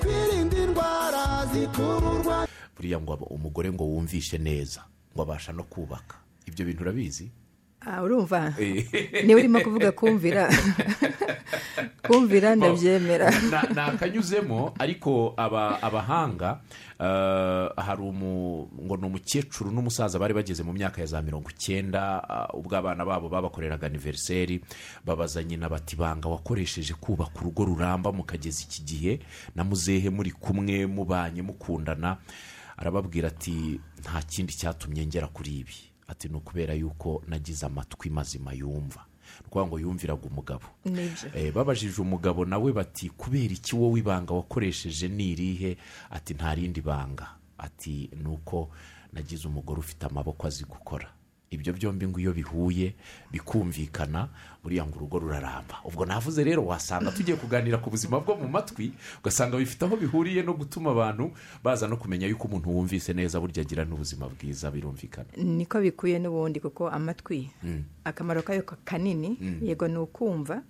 twirinde indwara zikururwa. Buriya ngo umugore ngo wumvishe neza ngo abasha no kubaka. Ibyo bintu urabizi? Urumva. Niba urimo kuvuga kumvira. Kumvira ndabyemera. Na- ni akanyuzemo ariko aba- abahanga eh, hari ngo ni umukecuru n'umusaza bari bageze mu myaka ya za mirongo icyenda ah, ubwo abana babo babakoreraga aniveriseri babaza nyina bati banga wakoresheje kubaka urugo ruramba mukageza iki gihe? Na muzehe muri kumwe mubanye mukundana. Arababwira ati nta kindi cyatumye ngera kuri ibi. Ati ni ukubera yuko nagize amatwi mazima yumva. Ni ukuvuga ngo yumviraga umugabo. Eh, babajije umugabo nawe bati kubera iki wowe ibanga wakoresheje ni irihe? Ati nta rindi banga. Ati ni uko nagize umugore ufite amaboko azi gukora. Ibyo byombi ngo iyo bihuye bikumvikana buriya ngo urugo ruraramba. Ubwo navuze rero wasanga tugiye kuganira ku buzima bwo mu matwi ugasanga bifite aho bihuriye no gutuma abantu baza no kumenya yuko umuntu wumvise neza burya agira n'ubuzima bwiza birumvikana. Niko bikwiye n'ubundi kuko amatwi akamaro kayo ka- kanini yego ni ukumva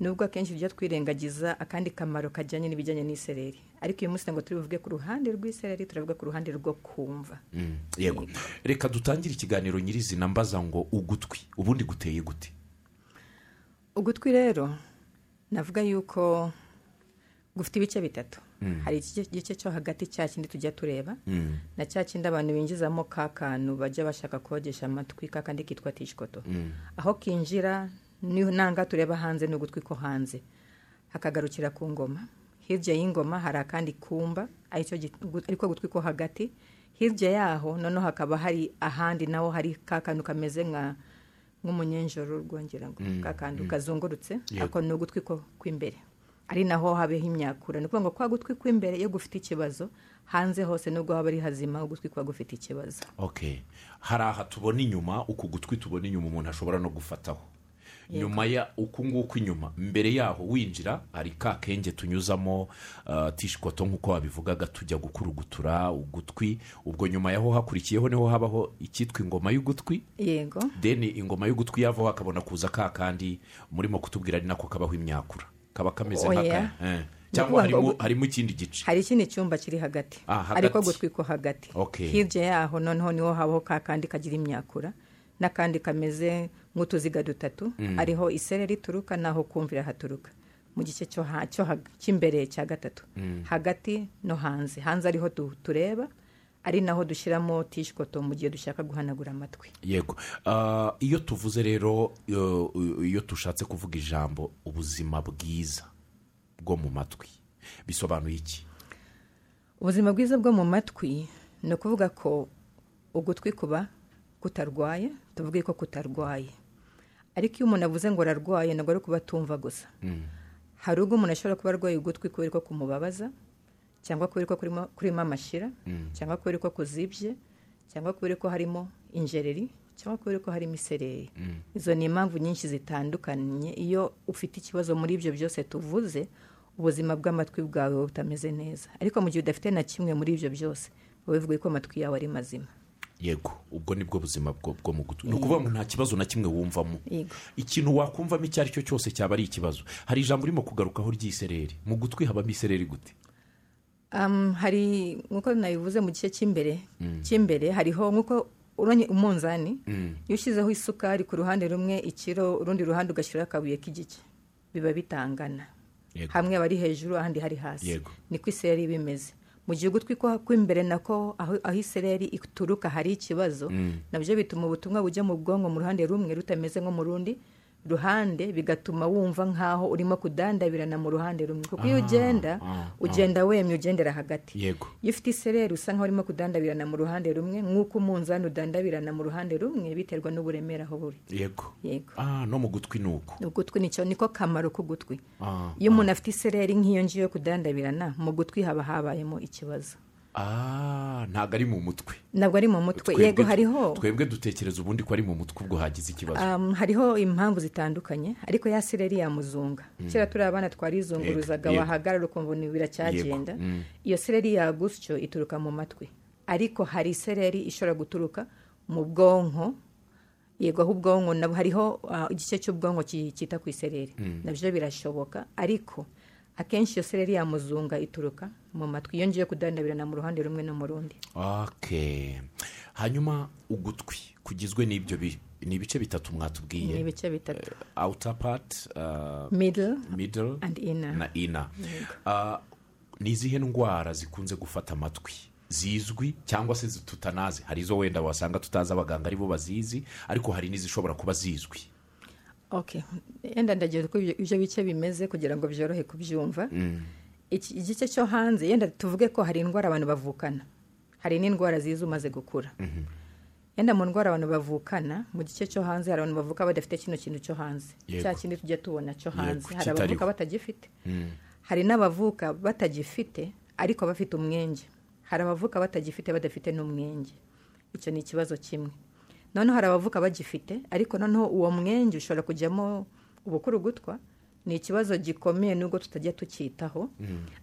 nubwo akenshi tujya twirengagiza akandi kamaro kajyanye n'ibijyanye n'isereri. Ariko uyu munsi ntabwo turi buvuge ku ruhande rw'isereri turavuga ku ruhande rwo kumva. Mm, yego. Reka dutangire ikiganiro nyirizina mbaza ngo ugutwi ubundi guteye gute? Ugutwi rero navuga yuko gufite ibice bitatu. Hari igice cyo hagati cya kindi tujya tureba. Na cya kindi abantu binjizamo ka kantu bajya bashaka kogesha amatwi ka kandi kitwa tishikoto aho kinjira ni nanga tureba hanze ni ugutwi ko hanze. Hakagarukira ku ngoma. Hirya y'ingoma hari akandi kumba ariko gutwi ko hagati. Hirya yaho noneho hakaba hari ahandi naho hari ka kantu kameze nka nk'umunyenjoro rwongera ngo ka kantu kazungurutse Yego. ako ni ugutwi kw'imbere. Ari naho habeho imyakura. Ni ukuvuga ngo kwa gutwi kw'imbere iyo gufite ikibazo hanze hose nubwo haba ari hazima ugutwi kuba gufite ikibazo. Hari aha tubona inyuma? Uku gutwi tubona inyuma umuntu ashobora no gufataho? Nyuma ya uku nguku inyuma mbere yaho winjira hari ka kenge tunyuzamo uh, tishikoto nk'uko wabivugaga tujya gukurugutura ugutwi. Ubwo nyuma yaho hakurikiyeho ni ho habaho icyitwa ingoma y'ugutwi. Yego. Deni ingoma y'ugutwi yavaho hakabona kuza ka kandi murimo kutubwira ari nako kabaho imyakura. Kaba kameze Oya. nk'aka eh. Cyangwa harimo ikindi gice. Hari ikindi cyumba kiri hagati. Ah, ariko gutwi ko hagati. Hirya yaho noneho ni ho habaho ka kandi kagira imyakura. N'akandi kameze nk'utuziga dutatu ariho isereri ituruka n'aho kumvira haturuka. Mu gice cyo cy'imbere cya gatatu. Hagati no hanze. Hanze ariho tu- tureba ari naho dushyiramo tishikoto mu gihe dushaka guhanagura amatwi. Yego. Ah, iyo tuvuze rero iyo iyo dushatse kuvuga ijambo ubuzima bwiza bwo mu matwi bisobanuye iki? Ubuzima bwiza bwo mu matwi ni ukuvuga ko ugutwi kuba kutarwaye tuvuge ko kutarwaye. Ariko iyo umuntu avuze ngo ararwaye ntabwo ari kuba atumva gusa hari ubwo umuntu ashobora kuba arwaye ugutwi kubera ko kumubabaza cyangwa kubera ko kurimo- kurimo amashyira cyangwa kubera ko kuzibye cyangwa kubera ko harimo injereri cyangwa kubera ko harimo isereri. Izo ni impamvu nyinshi zitandukanye. Iyo ufite ikibazo muri ibyo byose tuvuze ubuzima bw'amatwi bwawe butameze neza. Ariko mu gihe udafite na kimwe muri ibyo byose wowe bivuga ko amatwi yawe ari mazima. Yego ubwo ni bwo buzima bwo mu gutwi. Ni ukuvuga ngo nta kibazo na kimwe wumvamo. Ikintu wakumvamo icyo ari cyo cyose cyaba ari ikibazo. Hari ijambo urimo kugarukaho ry'isereri. Mu gutwi habamo isereri gute? Um, hari nk'uko nabivuze mu gice cy'imbere cy'imbere hariho nk'uko uranye umunzani iyo ushyizeho isukari ku ruhande rumwe ikiro urundi ruhande ugashyiraho akabuye k'igice biba bitangana. Hamwe aba ari hejuru ahandi hari hasi. Niko isereri iba imeze. Mu ko kw'imbere nako aho aho isereri ituruka hari ikibazo. Nabyo bituma ubutumwa bujya mu bwonko mu ruhande rumwe rutameze nko mu rundi. Ruhande bigatuma wumva nk'aho urimo kudandabirana mu ruhande rumwe. Kuko iyo ugenda ah, ugenda wemye ugendera hagati. Yego. Iyo ufite isereri usa nk'aho urimo kudandabirana mu ruhande rumwe nk'uko umunzani udandabirana mu ruhande rumwe biterwa n'uburemere aho buri. Yego. Yego. Ah no mu gutwi ni uko. Ugutwi ni cyo niko kamaro k'ugutwi Ah, iyo umuntu afite isereri nk'iyo ngiyo yo kudandabirana mu gutwi haba habayemo ikibazo. ah ntabwo ari mu mutwe. Ntabwo ari mu mutwe. Yego hariho twebwe dutekereza ubundi ko ari mu mutwe ubwo hagize ikibazo. Hariho impamvu zitandukanye ariko ya sereri yamuzunga kera turi abana twarizunguruzaga wahagarara ukumva biracyagenda iyo sereri ya gutyo ituruka mu matwi. Ariko hari isereri ishobora guturuka mu bwonko. Yego aho ubwonko hariho uh, igice cy'ubwonko cyita ku isereri na byo birashoboka. Ariko akenshi iyo sereri ya muzunga ituruka mu matwi iyo ngiye kudandabirana mu ruhande rumwe no mu rundi. Okay hanyuma ugutwi kugizwe n'ibyo bi- ni ibice bitatu ni mwatubwiye. Ibice bitatu. Outer part uh, middle middle na ina Uh, ni izihe ndwara zikunze gufata amatwi? Zizwi cyangwa se tutanazi hari izo wenda wasanga tutazi abaganga ari bo bazizi ariko hari n'izishobora kuba zizwi. Yenda ndagira uko ibyo bice bimeze kugira ngo byorohe kubyumva. Iki- igice cyo hanze yenda tuvuge ko hari indwara abantu bavukana. Hari n'indwara ziza umaze gukura. Yenda mu ndwara abantu bavukana mu gice cyo hanze hari abantu bavuka badafite kino kintu cyo hanze. Cya kindi tujya tubona cyo hanze. Hari abavuka batagifite. Hari n'abavuka batagifite ariko bafite umwenge. Hari abavuka batagifite badafite n'umwenge. Icyo ni ikibazo kimwe. Noneho hari abavuka bagifite ariko noneho uwo mwenge ushobora kujyamo ubukurugutwa ni ikibazo gikomeye nubwo tutajya tucyitaho.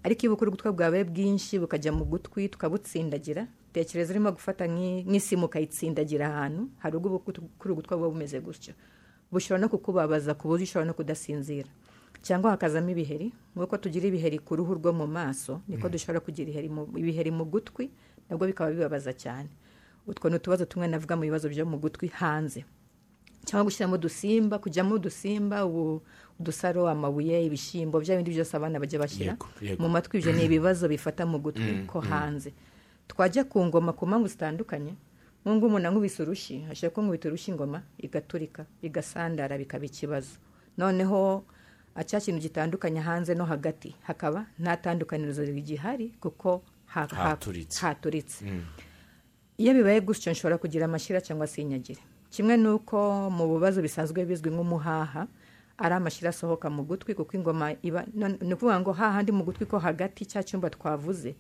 Ariko iyo ubukurugutwa bwabaye bwinshi bukajya mu gutwi tukabutsindagira tekereza urimo gufata nk'i- nk'isimu ukayitsindagira ahantu hari ubwo ubukurugutwa buba bumeze gutyo. Bushobora no kukubabaza ku buryo ushobora no kudasinzira. Cyangwa hakazamo ibiheri nk'uko tugira ibiheri ku ruhu rwo mu maso niko dushobora kugira ibiheri mu gutwi nabwo bikaba bibabaza cyane. Utwo ni utubazo tumwe navuga mu bibazo byo mu gutwi hanze. Cyangwa gushyiramo udusimba kujyamo udusimba ubu- udusaro amabuye ibishyimbo bya bindi byose abana bajya bashyira mu matwi. Ibyo ni ibibazo bifata mu gutwi ko hanze. Twajya ku ngoma ku mpamvu zitandukanye. Nk'ubwo umuntu ankubise urushyi ashobora kunkubita urushyi ingoma igaturika igasandara bikaba ikibazo. Noneho cya kintu gitandukanye hanze no hagati. Hakaba nta tandukanirizo rigihari kuko ha- ha- Haturitse. Iyo bibaye gutyo nshobora kugira amashyira cyangwa se inyagire kimwe n'uko mu bibazo bisanzwe bizwi nk'umuhaha ari amashyira asohoka mu gutwi kuko ingoma iba ni ukuvuga ngo hahandi mu gutwi ko hagati cya cyumba twavuze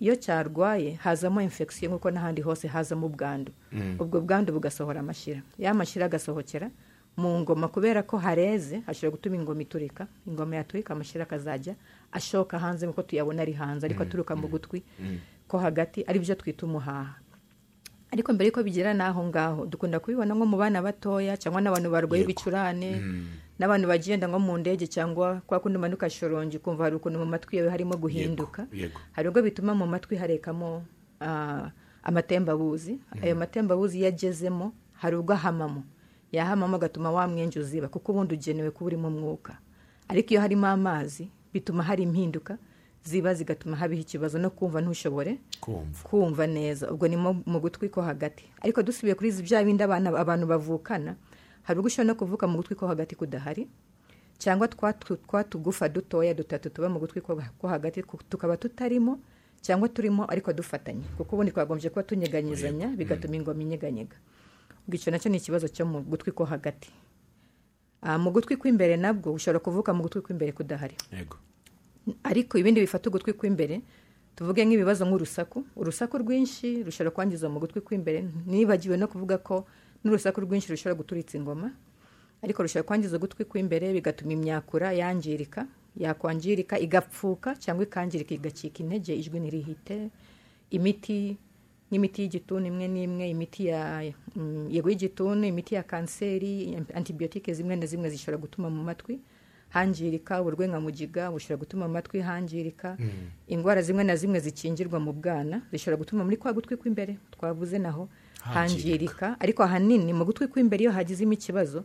iyo cyarwaye hazamo infection nk'uko n'ahandi hose hazamo ubwandu. Ubwo bwandu bugasohora amashyira ya mashyira agasohokera mu ngoma kubera ko hareze hashobora gutuma ingoma iturika ingoma yaturika amashyira akazajya ashoka hanze nk'uko tuyabona ari hanze ariko aturuka mu gutwi ko hagati ari byo twita umuhaha. Ariko mbere yuko bigera n'aho ngaho dukunda kubibona nko mu bana batoya cyangwa n'abantu barwaye ibicurane n'abantu bagenda nko mu ndege cyangwa kwa kundi umanuka shorongi ukumva hari ukuntu mu matwi yawe harimo guhinduka. Hari ubwo bituma mu matwi harekamo ah, amatembabuzi ayo matembabuzi iyo agezemo hari ubwo ahamamo. Yahamamo agatuma wa mwenge uziba kuko ubundi ugenewe kuba urimo umwuka. Ariko iyo harimo amazi bituma hari impinduka ziba zigatuma habaho ikibazo no kumva ntushobore kumva. neza. Ubwo ni mu gutwi ko hagati. Ariko dusubiye kuri izi bya bindi abana abantu bavukana hari ubwo ushobora no kuvuka mu gutwi ko hagati kudahari cyangwa twa tu- twa tugufa dutoya dutatu tuba mu gutwi ko hagati tukaba tutarimo cyangwa turimo ariko dufatanye. Kuko ubundi twagombye kuba tunyeganyizanya bigatuma ingoma inyeganyega. Ubwo icyo na cyo ni ikibazo cyo mu gutwi ko hagati. Ah, mu gutwi kw'imbere nabwo ushobora kuvuka mu gutwi kw'imbere kudahari. Ariko ibindi bifata ugutwi kw'imbere tuvuge nk'ibibazo nk'urusaku. Urusaku rwinshi rushobora kwangiza mu gutwi kw'imbere. Nibagiwe no kuvuga ko n'urusaku rwinshi rushobora guturitsa ingoma ariko rushobora kwangiza ugutwi kw'imbere bigatuma imyakura yangirika yakwangirika igapfuka cyangwa ikangirika igacika intege ijwi ntirihite. Imiti nk'imiti y'igituntu imwe n'imwe imiti ya mm, yego y'igituntu imiti ya kanseri antibiyotike zimwe na zimwe zishobora gutuma mu matwi. Hangirika uburwayi nka mugiga bushobora gutuma mu matwi hangirika indwara zimwe na zimwe zikingirwa mu bwana zishobora gutuma muri kwa gutwi kw'imbere twavuze naho Hangirika. ariko ahanini mu gutwi kw'imbere iyo hagizemo ikibazo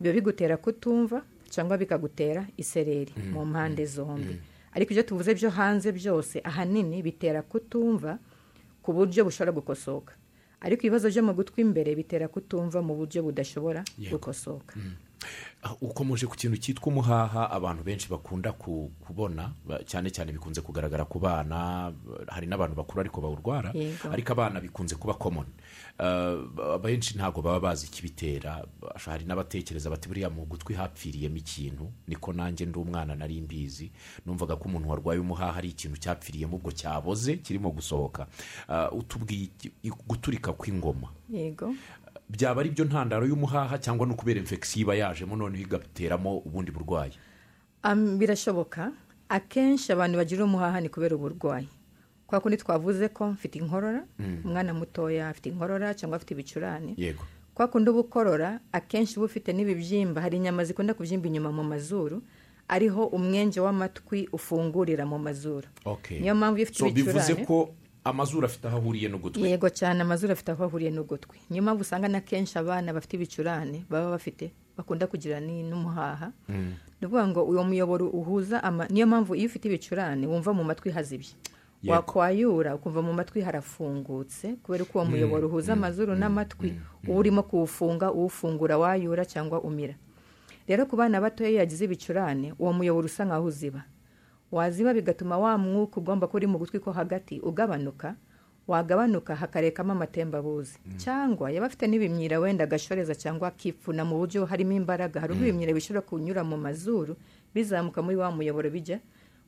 biba bigutera kutumva cyangwa bikagutera isereri mu mpande zombi. ariko ibyo tuvuze byo hanze byose ahanini bitera kutumva ku buryo bushobora gukosoka. Ariko ibibazo byo mu gutwi imbere bitera kutumva mu buryo budashobora gukosoka. Ukomeje ku kintu cyitwa umuhaha abantu benshi bakunda ku- kubona cyane cyane bikunze kugaragara ku bana ba- hari n'abantu bakuru ariko bawurwara ariko abana bikunze kuba common. Ah, ba- benshi ntabwo baba bazi ikibitera hari n'abatekereza bati buriya mu gutwi hapfiriyemo ikintu niko nanjye ndi umwana nari mbizi. Numvaga ko umuntu warwaye umuhaha ari ikintu cyapfiriyemo ubwo cyaboze kirimo gusohoka. Ah, utubwiye guturika kw'ingoma. Yego. Byaba ari byo ntandaro y'umuhaha cyangwa no kubera infection iba yajemo noneho igateramo ubundi burwayi. Birashoboka. Akenshi abantu bagira umuhaha ni kubera uburwayi. Kwa kundi twavuze ko mfite inkorora umwana mutoya afite inkorora cyangwa afite ibicurane. Yego. Kwa kundi uba ukorora akenshi uba ufite n'ibibyimba. Hari inyama zikunda kubyimba inyuma mu mazuru ariho umwenge w'amatwi ufungurira mu mazuru. Niyo mpamvu iyo ufite so bivuze ibicurane ko amazuru afite aho ahuriye n'ugutwi. Yego cyane amazuru afite aho ahuriye n'ugutwi. Niyo mpamvu usanga na kenshi abana bafite ibicurane baba bafite bakunda kugira n'umuhaha. Ni ukuvuga ngo uwo muyoboro uhuza niyo mpamvu iyo ufite ibicurane wumva mu matwi hazibye. Wakwayura ukumva mu matwi harafungutse kubera ko uwo muyoboro uhuza amazuru n'amatwi uba urimo kuwufunga uwufungura wayura cyangwa umira. Rero ku bana batoya iyo yagize ibicurane uwo muyoboro usa nkaho uziba. Waziba bigatuma wa mwuka ugomba kuba uri mu gutwi ko hagati ugabanuka wagabanuka hakarekamo amatembabuzi cyangwa yaba afite n'ibimyira wenda agashoreza cyangwa akipfuna mu buryo harimo imbaraga hari ubwo ibimyira bishobora kunyura mu mazuru bizamuka muri wa muyoboro bijya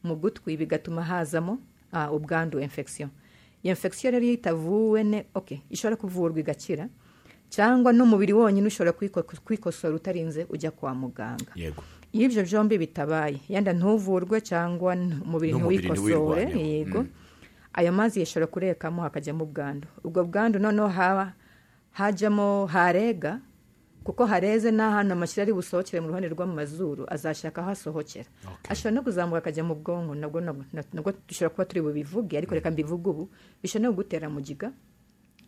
mu gutwi bigatuma hazamo ubwandu infection. Iyo infection rero iyo itavuwe ne okay, ishobora kuvurwa igakira cyangwa n'umubiri wonyine ushobora kwiko- kwikosora utarinze ujya kwa muganga. Yego. Iyo ibyo byombi bitabaye. Yenda ntuvurwe cyangwa umubiri ntiwikosore yego. Ayo mazi yashobora kurekamo hakajyamo ubwandu. Ubwo bwandu noneho haba hajyamo harega kuko hareze n'ahantu amashyira ari busohokere mu ruhande rwo mu mazuru azashaka aho asohokera. Ashobora no kuzamuka akajya mu bwonko nabwo dushobora kuba turi bubivuge ariko reka mbivuge ubu. Bishobora no kugutera mugiga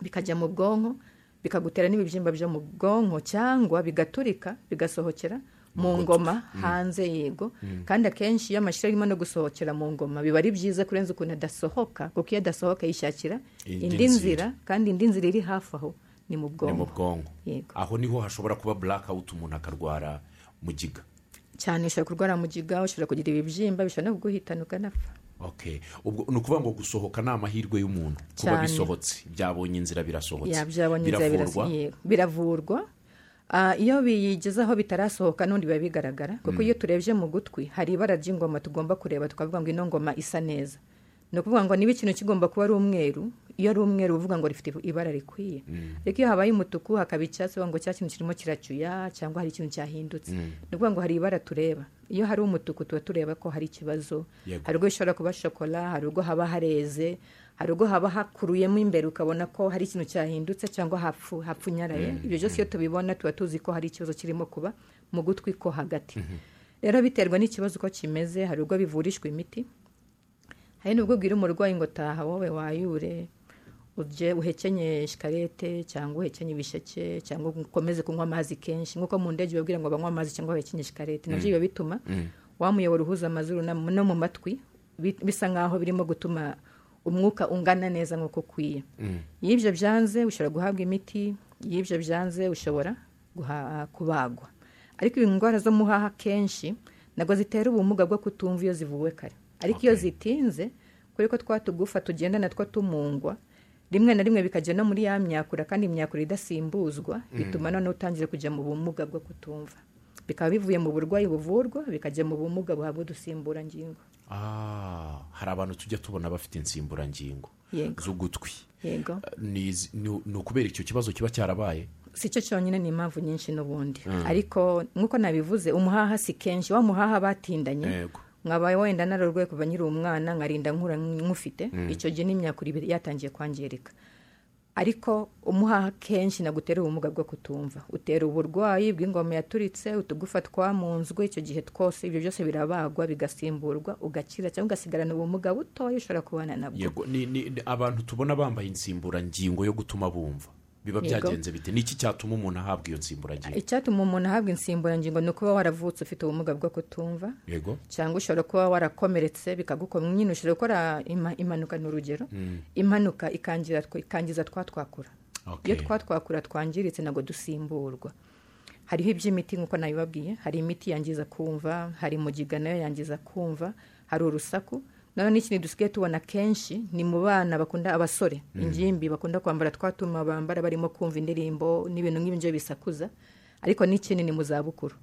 bikajya mu bwonko bikagutera n'ibibyimba byo mu bwonko cyangwa bigaturika bigasohokera mu ngoma hanze yego. Kandi akenshi iyo amashyira arimo no gusohokera mu ngoma biba ari byiza kurenza ukuntu adasohoka kuko iyo adasohoka yishakira Indi nzira. kandi indi nzira iri hafi aho ni mu ni mu bwonko. Aho ni ho hashobora kuba blackout umuntu akarwara mugiga. Cyane ushobora kurwara mugiga ushobora kugira ibibyimba bishobora no kuguhitana ukanapfa okay ubwo ni ukuvuga ngo gusohoka ni amahirwe y'umuntu kuba bisohotse. Byabonye inzira birasohotse. Biravurwa iyo biyigezaho bitarasohoka n'undi biba bigaragara kuko iyo turebye mu gutwi hari ibara ry'ingoma tugomba kureba tukavuga ngo ino ngoma isa neza. Ni ukuvuga ngo niba ikintu kigomba kuba ari umweru iyo ari umweru uvuga ngo rifite ibara rikwiye. Ariko iyo habaye umutuku hakaba icyatsi ngo cya kintu kirimo kiracuya cyangwa hari ikintu cyahindutse. Ni ukuvuga ngo hari ibara tureba. Iyo hari umutuku tuba tureba ko hari ikibazo. Hari ubwo bishobora kuba shokora hari ubwo haba hareze hari ubwo haba hakuruyemo imbere ukabona ko hari ikintu cyahindutse cyangwa hapfu hapfunyaraye ibyo byose iyo tubibona tuba tuzi ko hari ikibazo kirimo kuba mu gutwi ko hagati. Rero biterwa n'ikibazo uko kimeze hari ubwo bivurishwa imiti. Hari n'ubwo ubwira umurwayi ngo taha wowe wayure ujye uhekenye shikarete cyangwa uhekenye ibisheke cyangwa ukomeze kunywa amazi kenshi. Nk'uko mu ndege babwira ngo banywe amazi cyangwa bahekenye shikarete. Nabyo biba bituma wa muyoboro uhuza amazuru no mu matwi bi- bisa nk'aho birimo gutuma umwuka ungana neza nk'uko ukwiye. Iyo ibyo byanze ushobora guhabwa imiti iyo ibyo byanze ushobora kubagwa. Ariko indwara zo mu haha kenshi ntabwo zitera ubumuga bwo kutumva iyo zivuwe kare. Ariko iyo zitinze kuri ko twa tugufa tugenda natwo tumungwa rimwe na rimwe bikajya no muri ya myakura kandi imyakura idasimbuzwa bituma noneho utangira kujya mu bumuga bwo kutumva. Bikaba bivuye mu burwayi buvurwa bikajya mu bumuga buhabwa udusimburangingo. Hari abantu tujya tubona bafite insimburangingo z'ugutwi. Ni ukubera icyo kibazo kiba cyarabaye? Si cyo cyonyine ni impamvu nyinshi n'ubundi. Ariko nk'uko nabivuze umuhaha si kenshi. Wa muhaha batindanye Yego. nkabaye wenda nararwaye kuva nkiri umwana nkarinda nkura nkufite. Icyo gihe n'imyakura ibiri yatangiye kwangirika. Ariko umuhaha kenshi nagutera ubumuga bwo kutumva. Utera uburwayi bw'ingoma yaturitse utugufa twamunzwe icyo gihe twose ibyo byose birabagwa bigasimburwa ugakira cyangwa ugasigarana ubumuga butoya ushobora kubana nabwo. Abantu tubona bambaye insimburangingo yo gutuma bumva. Biba byagenze bite? Ni iki cyatuma umuntu ahabwa iyo nsimburangingo icyatuma umuntu ahabwa insimburangingo ni ukuba waravutse ufite ubumuga bwo kutumva. Yego. Cyangwa ushobora kuba warakomeretse bikagukoma nyine ushobora gukora impanuka ni urugero. Impanuka ikangira ikangiza twa twakura iyo twa twakura twangiritse ntabwo dusimburwa. Hariho iby'imiti nk'uko nabibabwiye. Hari imiti yangiza kumva hari mugiga na yo yangiza kumva hari urusaku noneho n'ikindi dusigaye tubona kenshi ni mu bana bakunda abasore. Ingimbi bakunda kwambara twa tuma bambara barimo kumva indirimbo n'ibintu nk'ibi ngibyo bisakuza. Ariko n'ikindi ni mu zabukuru.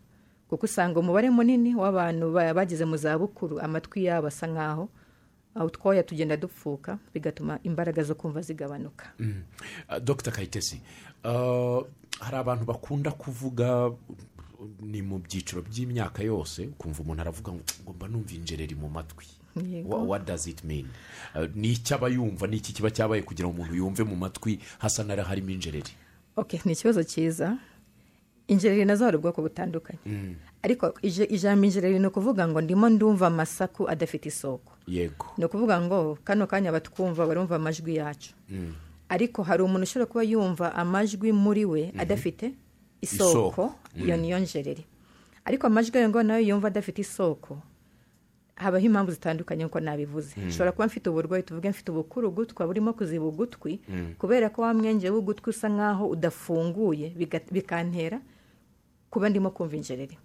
Kuko usanga umubare munini w'abantu ba- bageze mu zabukuru amatwi yabo asa nk'aho aho utwoya tugenda dupfuka bigatuma imbaraga zo kumva zigabanuka. Uh, dr. Kayitesi uh, hari abantu bakunda kuvuga ni mu byiciro by'imyaka yose ukumva umuntu aravuga ngo ngo mba numva injereri mu matwi. What does it mean? Uh, ni icyo aba yumva ni iki kiba cyabaye kugira ngo umuntu yumve mu matwi hasa n'ari harimo injereri. Ok ni ikibazo cyiza. Injereri na zo hari ubwoko butandukanye. Ariko ije- ijambo injereri ni ukuvuga ngo ndimo ndumva amasaku adafite isoko. Yego. Ni ukuvuga ngo kano kanya batwumva barumva amajwi yacu. Ariko hari umuntu ushobora kuba yumva amajwi muri we adafite isoko. iyo niyo njereri. Ariko amajwi ayo ngo na yo yumva adafite isoko habaho impamvu zitandukanye nk'uko nabivuze. Nshobora kuba mfite uburwayi tuvuge mfite ubukurugutwa burimo kuziba ugutwi kubera ko wa mwenge w'ugutwi usa nk'aho udafunguye bikantera kuba ndimo kumva injereri.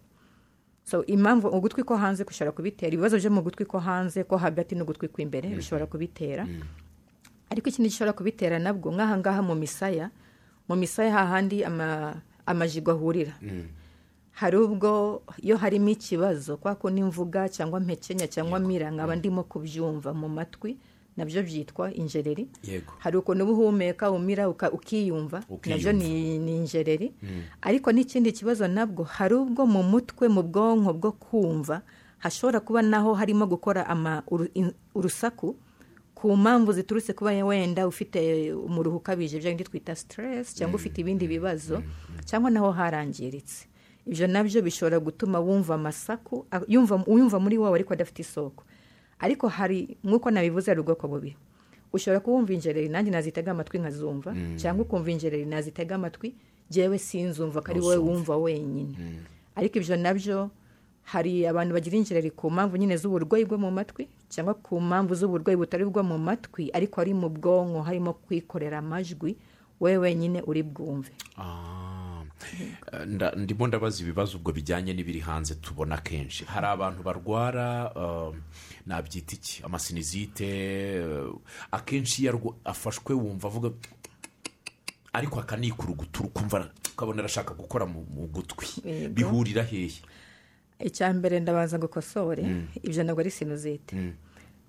So impamvu ugutwi ko hanze gushobora kubitera ibibazo byo mu gutwi ko hanze ko hagati n'ugutwi kw'imbere bishobora kubitera. Ariko ikindi gishobora kubitera nabwo nk'aha ngaha mu misaya mu misaya hahandi ama- amajigo ahurira. Hari ubwo iyo harimo ikibazo kwa kundi mvuga cyangwa mpekenya cyangwa mira nkaba ndimo kubyumva mu matwi na byo byitwa injereri. Hari ukuntu uba uhumeka umira ukiyumva na byo ni injereri. Ariko n'ikindi kibazo nabwo hari ubwo mu mutwe mu bwonko bwo kumva hashobora kuba naho harimo gukora urusaku ku mpamvu ziturutse kuba wenda ufite umuruhu ukabije ibyo twita stress cyangwa ufite ibindi bibazo cyangwa naho harangiritse. Ibyo na byo bishobora gutuma wumva amasaku yumva muri wowe ariko adafite isoko. Ariko hari nk'uko nabivuze hari ubwoko bubiri ushobora kuwumva injereri nanjye nazitega amatwi nkazumva cyangwa ukumva injereri nazitega amatwi jyewe sinzumva ko ari wowe wumva wenyine. Ariko ibyo na byo hari abantu bagira injereri ku mpamvu nyine z'uburwayi bwo mu matwi cyangwa ku mpamvu z'uburwayi butari bwo mu matwi ariko ari mu bwonko harimo kwikorera amajwi wowe wenyine uri bwumve. Ah, ndimo ndabaza ibibazo ubwo bijyanye n'ibiri hanze tubona kenshi. Hari abantu barwara um, nabyita iki amasinizite uh, akenshi iyo afashwe wumva avuga ariko akanikura ukumva ukabona arashaka gukora mu gutwi. Bihurira hehe? Icya mbere ndabanza gukosore ibyo ntabwo ari sinuzite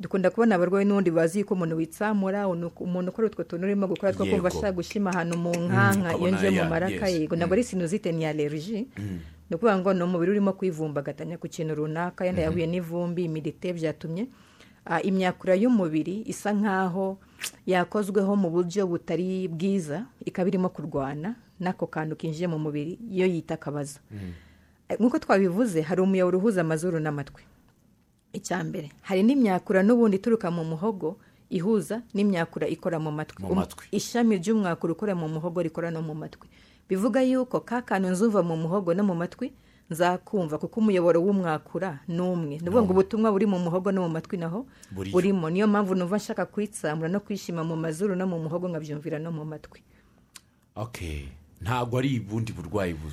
dukunda kubona abarwayi n'ubundi bazi ko umuntu witsamura umuntu ukora utwo tuntu urimo gukora two kumva ashaka gushima ahantu mu nkanka iyo ngiye mu maraka yego. Ntabwo ari sinuzite ni aleriji ni ukuvuga ngo ni umubiri urimo kwivumbagatanya ku kintu runaka yenda yahuye n'ivumbi imidite byatumye. Ah, imyakura y'umubiri isa nk'aho yakozweho mu buryo butari bwiza ikaba irimo kurwana n'ako kantu kinjiye mu mubiri iyo yita akabazo. Nk'uko twabivuze hari umuyoboro uhuza amazuru n'amatwi. Mbere hari n'imyakura n'ubundi ituruka mu muhogo ihuza n'imyakura ikora mu matwi. Um- ishami ry'umwakura ukora mu muhogo rikora no mu matwi. Bivuga yuko ka kantu nzuva mu muhogo no mu matwi nzakumva kuko umuyoboro w'umwakura ni umwe ni ukuvuga ngo ubutumwa buri mu muhogo no mu matwi naho burimo. Niyo mpamvu numva nshaka kwitsamura no kwishima mu mazuru no mu muhogo nkabyumvira no mu matwi. Okay ntabwo ari ubundi burwayi bu-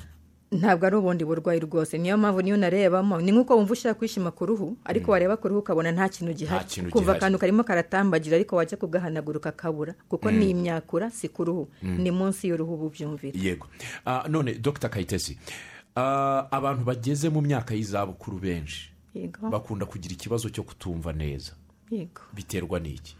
ntabwo ari ubundi burwayi rwose. Niyo mpamvu niyo narebamo ni nk'uko wumva ushaka kwishima ku ruhu ariko wareba ku ruhu ukabona nta kintu gihari. gihari. akantu karimo karatambagira ariko wajya kugahanagura ukakabura kuko ni imyakura si ku ruhu. Ni munsi y'uruhu bubyumvira yego. Ah, none dr kayitesi ah, abantu bageze mu myaka y'izabukuru benshi bakunda kugira ikibazo cyo kutumva neza. Biterwa n'iki?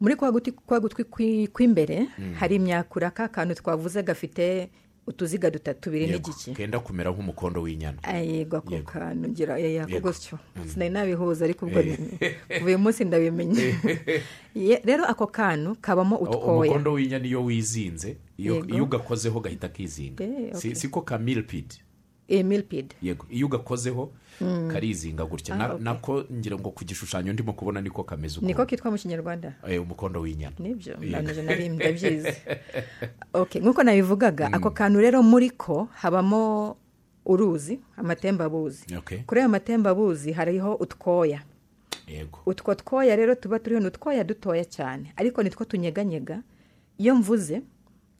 Muri kwa gutwi kwi- kw'imbere hari imyakura ka kantu twavuze gafite utuziga dutatu tubiri Yego, n'igice kenda kumera nk'umukondo w'inyana. Ah, yego ako kantu ngira eh, ako Yego. gutyo sinari nabihuza ariko ubwo kuva uyu munsi ndabimenye. Ye- rero ako kantu kabamo utwoya. umukondo w'inyana iyo wizinze iyo ugakozeho gahita kizinga. Eh, siko ka milipidi emilpid yego. Iyo ugakozeho karizinga gutya. Ah, nako ngira ngo ku gishushanyo ndimo kubona niko kameze niko ukuntu kitwa mu kinyarwanda? Eh, umukondo w'inyana. Nibyo nari ndabyizi okay nk'uko nabivugaga ako kantu rero muri ko habamo uruzi amatembabuzi kuri ayo matembabuzi hariho utwoya. Utwo twoya rero tuba turiho ni utwoya dutoya cyane ariko nitwo tunyeganyega. Iyo mvuze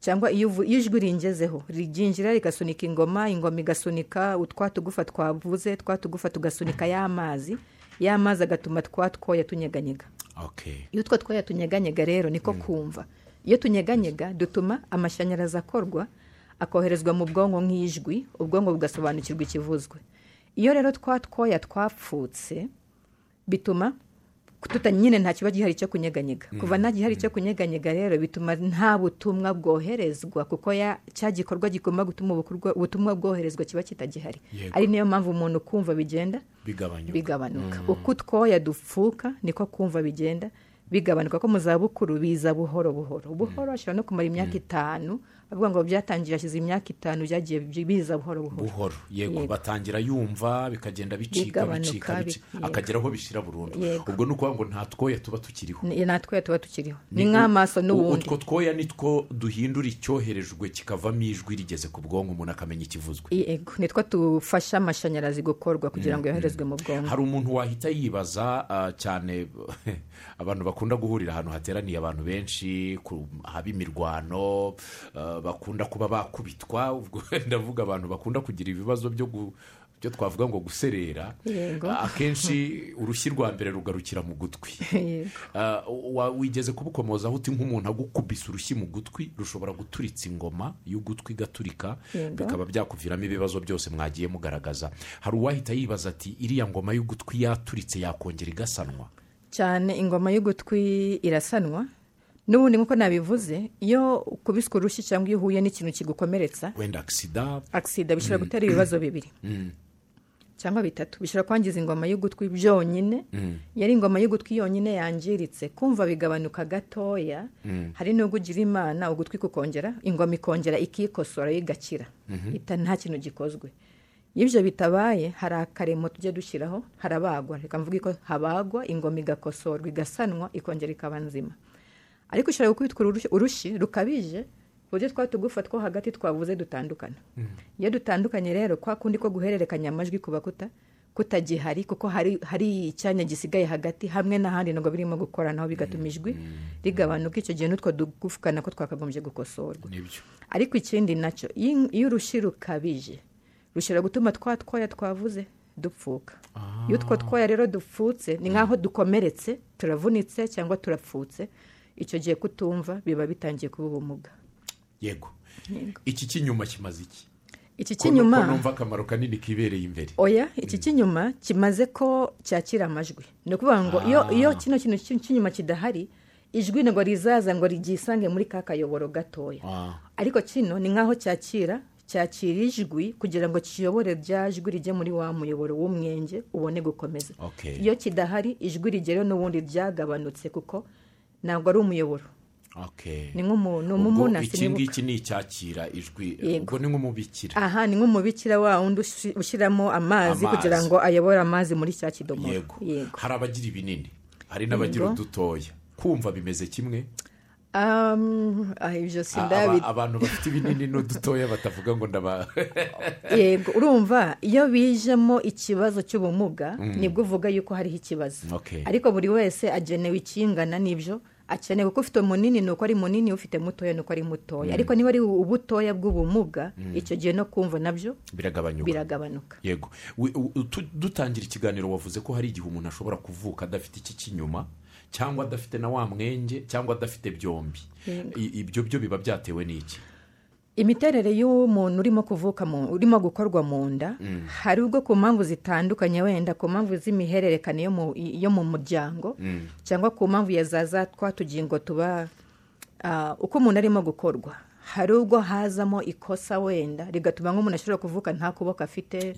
cyangwa iyo ijwi ringezeho ryinjira rigasunika ingoma ingoma igasunika utwa tugufa twavuze twa tugufa tugasunika y'amazi y'amazi agatuma twa twoya tunyeganyega okay iyo utwo twoya tunyeganyega rero niko kumva. Iyo tunyeganyega dutuma amashanyarazi akorwa akoherezwa mu bwonko nk'ijwi ubwonko bugasobanukirwa ikivuzwe. Iyo rero twa twoya twapfutse bituma tuta nyine nta kiba gihari cyo kunyeganyega. Kuva nta gihari cyo kunyeganyega rero bituma nta butumwa bwoherezwa kuko ya cya gikorwa kigomba gutuma ubutumwa bwoherezwa kiba kitagihari. Ari niyo mpamvu umuntu kumva bigenda bigabanuka uko utwoya dupfuka niko kumva bigenda bigabanuka ko mu zabukuru biza buhoro buhoro. Buhoro ashobora no kumara imyaka itanu bavuga ngo byatangiye hashize imyaka itanu byagiye bi- biza buhoro. Buhoro. Yego batangira yumva bikagenda bicika bicika akagera aho bishira burundu. Ubwo ni ukuvuga ngo nta twoya tuba tukiriho. Ni- natwe tuba tukiriho. Ni nk'amaso n'ubundi. utwo twoya ni two duhindura icyoherejwe kikavamo ijwi rigeze ku bwonko umuntu akamenya ikivuzwe yego. Nitwo dufasha amashanyarazi gukorwa kugira ngo yoherezwe mu bwonko. Hari umuntu wahita yibaza ah, cyane abantu bakunda guhurira ahantu hateraniye abantu benshi haba imirwano ah, bakunda kuba bakubitwa ubwo ndavuga abantu bakunda kugira ibibazo byo gu- byo twavuga ngo guserera. Akenshi urushyi rwa mbere rugarukira mu gutwi. Wigeze kubukomozaho uti nk'umuntu agukubise urushyi mu gutwi rushobora guturitsa ingoma y'ugutwi igaturika bikaba byakuviramo ibibazo byose mwagiye mugaragaza. Hari uwahita yibaza ati iriya ngoma y'ugutwi yaturitse yakongera igasanwa? Cyane ingoma y'ugutwi irasanwa. N'ubundi nk'uko nabivuze iyo ukubiswe urushyi cyangwa iyo uhuye n'ikintu kigukomeretsa wenda agisida agisida bishobora gutera ibibazo bibiri. Cyangwa bitatu bishobora kwangiza ingoma y'ugutwi byonyine. Iyo ari ingoma y'ugutwi yonyine yangiritse kumva bigabanuka gatoya. Hari n'ubwo ugira imana ugutwi kukongera ingoma ikongera ikikosora igakira. Ita nta kintu gikozwe. Iyo ibyo bitabaye hari akaremo tujya dushyiraho harabagwa. Reka mvuge ko habagwa ingoma igakosorwa igasanwa ikongera ikaba nzima. Ariko ushobora gukubitwa urushyi- rukabije ku buryo twa tugufa two hagati twavuze dutandukana. Iyo dutandukanye rero kwa kundi ko guhererekanya amajwi kuba kuta kutagihari kuko hari hari icyanya gisigaye hagati hamwe n'ahandi ntabwo birimo gukoranaho bigatuma ijwi rigabanuka. Icyo gihe n'utwo dugufwa nako twakagombye gukosorwa. Ariko ikindi na cyo iyo iyo urushyi rukabije rushobora gutuma twa twoya twavuze dupfuka. Iyo utwo twoya rero dupfutse ni nk'aho dukomeretse turavunitse cyangwa turapfutse icyo gihe kutumva biba bitangiye kuba ubumuga. Yego. Iki cy'inyuma kimaze iki? Iki cy'inyuma numva akamaro kanini kibereye imbere. Oya iki cy'inyuma kimaze ko cyakira amajwi. Ni ukuvuga ngo iyo iyo kino kintu cy- cy'inyuma kidahari ijwi ntabwo rizaza ngo ryisange muri ka kayoboro gatoya. Ah, ariko kino ni nk'aho cyakira cyakira ijwi kugira ngo kiyobore rya jwi rijye muri wa muyoboro w'umwenge ubone gukomeza. Iyo kidahari ijwi rigereho n'ubundi ryagabanutse kuko ntabwo ari umuyoboro. Okay. ni nk'umuntu umumuna iki ngiki ni icyakira ijwi ubwo ni nk'umubikira. Aha ni nk'umubikira wa wundi ushyiramo amazi kugira ngo ayobore amazi muri cya kidomoro. Yego. Hari abagira ibinini hari n'abagira udutoya. Kumva bimeze kimwe? Abantu bafite ibinini n'udutoya batavuga ngo ndaba yego urumva iyo bijemo ikibazo cy'ubumuga ni bwo uvuga yuko hariho ikibazo. Ariko buri wese agenewe ikingana n'ibyo. Akenewe kuko ufite munini ni uko ari munini ufite mutoya ni uko ari mutoya. Ariko niba ari ubutoya bw'ubumuga icyo gihe no kumva na byo biragabanuka. Yego. Dutangira ikiganiro wavuze ko hari igihe umuntu ashobora kuvuka adafite iki cy'inyuma cyangwa adafite na wa mwenge cyangwa adafite byombi. Ibyo byo biba byatewe n'iki? Imiterere y'umuntu urimo kuvuka mu urimo gukorwa mu nda hari ubwo ku mpamvu zitandukanye wenda ku mpamvu z'imihererekane yo mu- muryango cyangwa ku mpamvu ya za za twa tugingo tuba ah, uko umuntu arimo gukorwa. Hari ubwo hazamo ikosa wenda. Rigatuma nk'umuntu ashobora kuvuka nta kuboko afite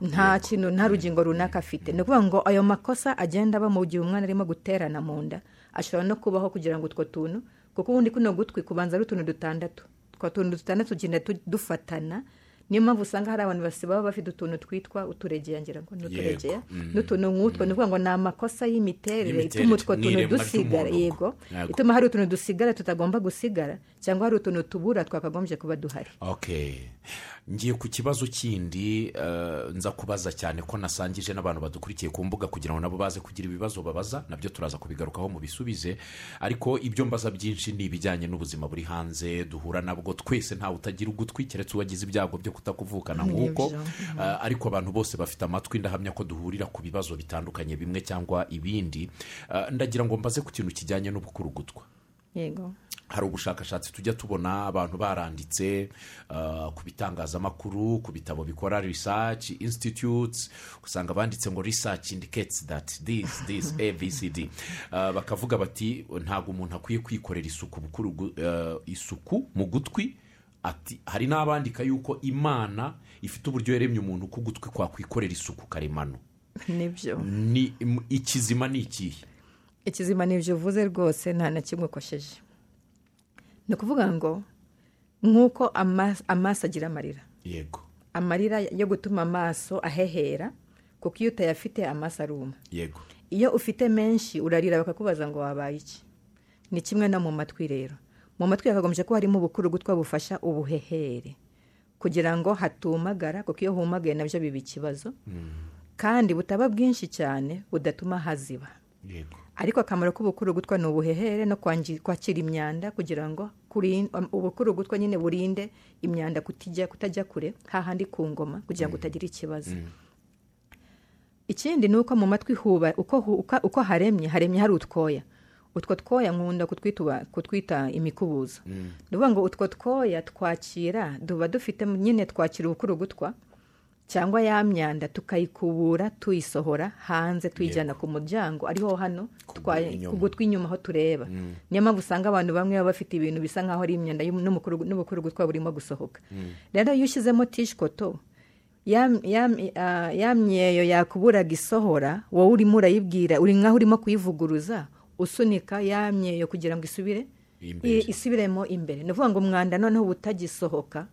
nta kintu nta rugingo runaka afite. Ni ukuvuga ngo ayo makosa agenda aba mu gihe umwana arimo guterana mu nda ashobora no kubaho kugira ngo utwo tuntu kuko ubundi kuno gutwi kubanza ari utuntu dutandatu. Utwo tuntu dutandatu tugenda tu- dufatana niyo mpamvu usanga hari abantu basi baba bafite utuntu twitwa uturegeya ngira ngo ni uturegeya. Mm. n'utuntu nk'utwo ni ukuvuga ngo ni amakosa y'imiterere ituma utwo tuntu dusigara yego. Ituma hari utuntu dusigara tutagomba gusigara cyangwa hari utuntu tubura twakagombye kuba duhari. Ngiye ku kibazo kindi eh, nza kubaza cyane ko nasangije n'abantu badukurikiye ku mbuga kugira ngo nabo baze kugira ibibazo babaza na byo turaza kubigarukaho mu bisubize. Ariko ibyo mbaza byinshi ni ibijyanye n'ubuzima buri hanze duhura nabwo twese ntawe utagira ugutwi keretse uwagize ibyago byo kutakuvukana nk'uko. Eh, ariko abantu bose bafite amatwi ndahamya ko duhurira ku bibazo bitandukanye bimwe cyangwa ibindi. Eh, ndagira ngo mbaze ku kintu kijyanye n'ubukurugutwa yego. Hari ubushakashatsi tujya tubona abantu baranditse uh, ku bitangazamakuru ku bitabo bikora research institutes usanga banditse ngo research indicates that this this abcd uh, bakavuga bati ntabwo umuntu akwiye kwikorera isuku uh, isuku mu gutwi. Ati hari n'abandika yuko imana ifite uburyo yaremye umuntu ko ugutwi kwakwikorera isuku karemano. Nibyo. Ni im- ikizima ni ikihe? Ikizima ni ibyo uvuze rwose nta na kimwe ukosheje. Ni ukuvuga ngo nk'uko ama- amaso agira amarira. Yego. Amarira yo gutuma amaso ahehera kuko iyo utayafite amaso aruma. Yego. Iyo ufite menshi urarira bakakubaza ngo wabaye iki? Ni kimwe no mu matwi rero. Mu matwi hakagombye ko harimo ubukurugutwa bufasha ubuhehere. Kugira ngo hatumagara kuko iyo humagaye na byo biba ikibazo. Kandi butaba bwinshi cyane budatuma haziba. Yego. Ariko akamaro k'ubukurugutwa ni ubuhehere no kwakira imyanda kugira ngo um, ubukurugutwa nyine burinde imyanda kutijya kutajya kure hahandi ku ngoma kugira ngo utagira ikibazo. Ikindi ni uko mu matwi huba uko, haremye haremye hari utwoya. Utwo twoya nkunda kutwita, imikubuzo. Ni ukuvuga ngo utwo twoya twakira tuba dufite nyine twakira ubukurugutwa cyangwa ya myanda tukayikubura tuyisohora hanze tuyijyana ku muryango. Ariho hano Ku gutwi inyuma. aho tureba. Niyo mpamvu usanga abantu bamwe baba bafite ibintu bisa nk'aho ari imyanda n'umukuru- n'ubukurugutwa burimo gusohoka. Rero iyo ushyizemo tishikoto ya myeyo yakuburaga isohora wowe urimo urayibwira uri nk'aho urimo kuyivuguruza usunika ya myeyo kugira ngo isubire isubiremo imbere. Ni ukuvuga ngo umwanda noneho utagisohoka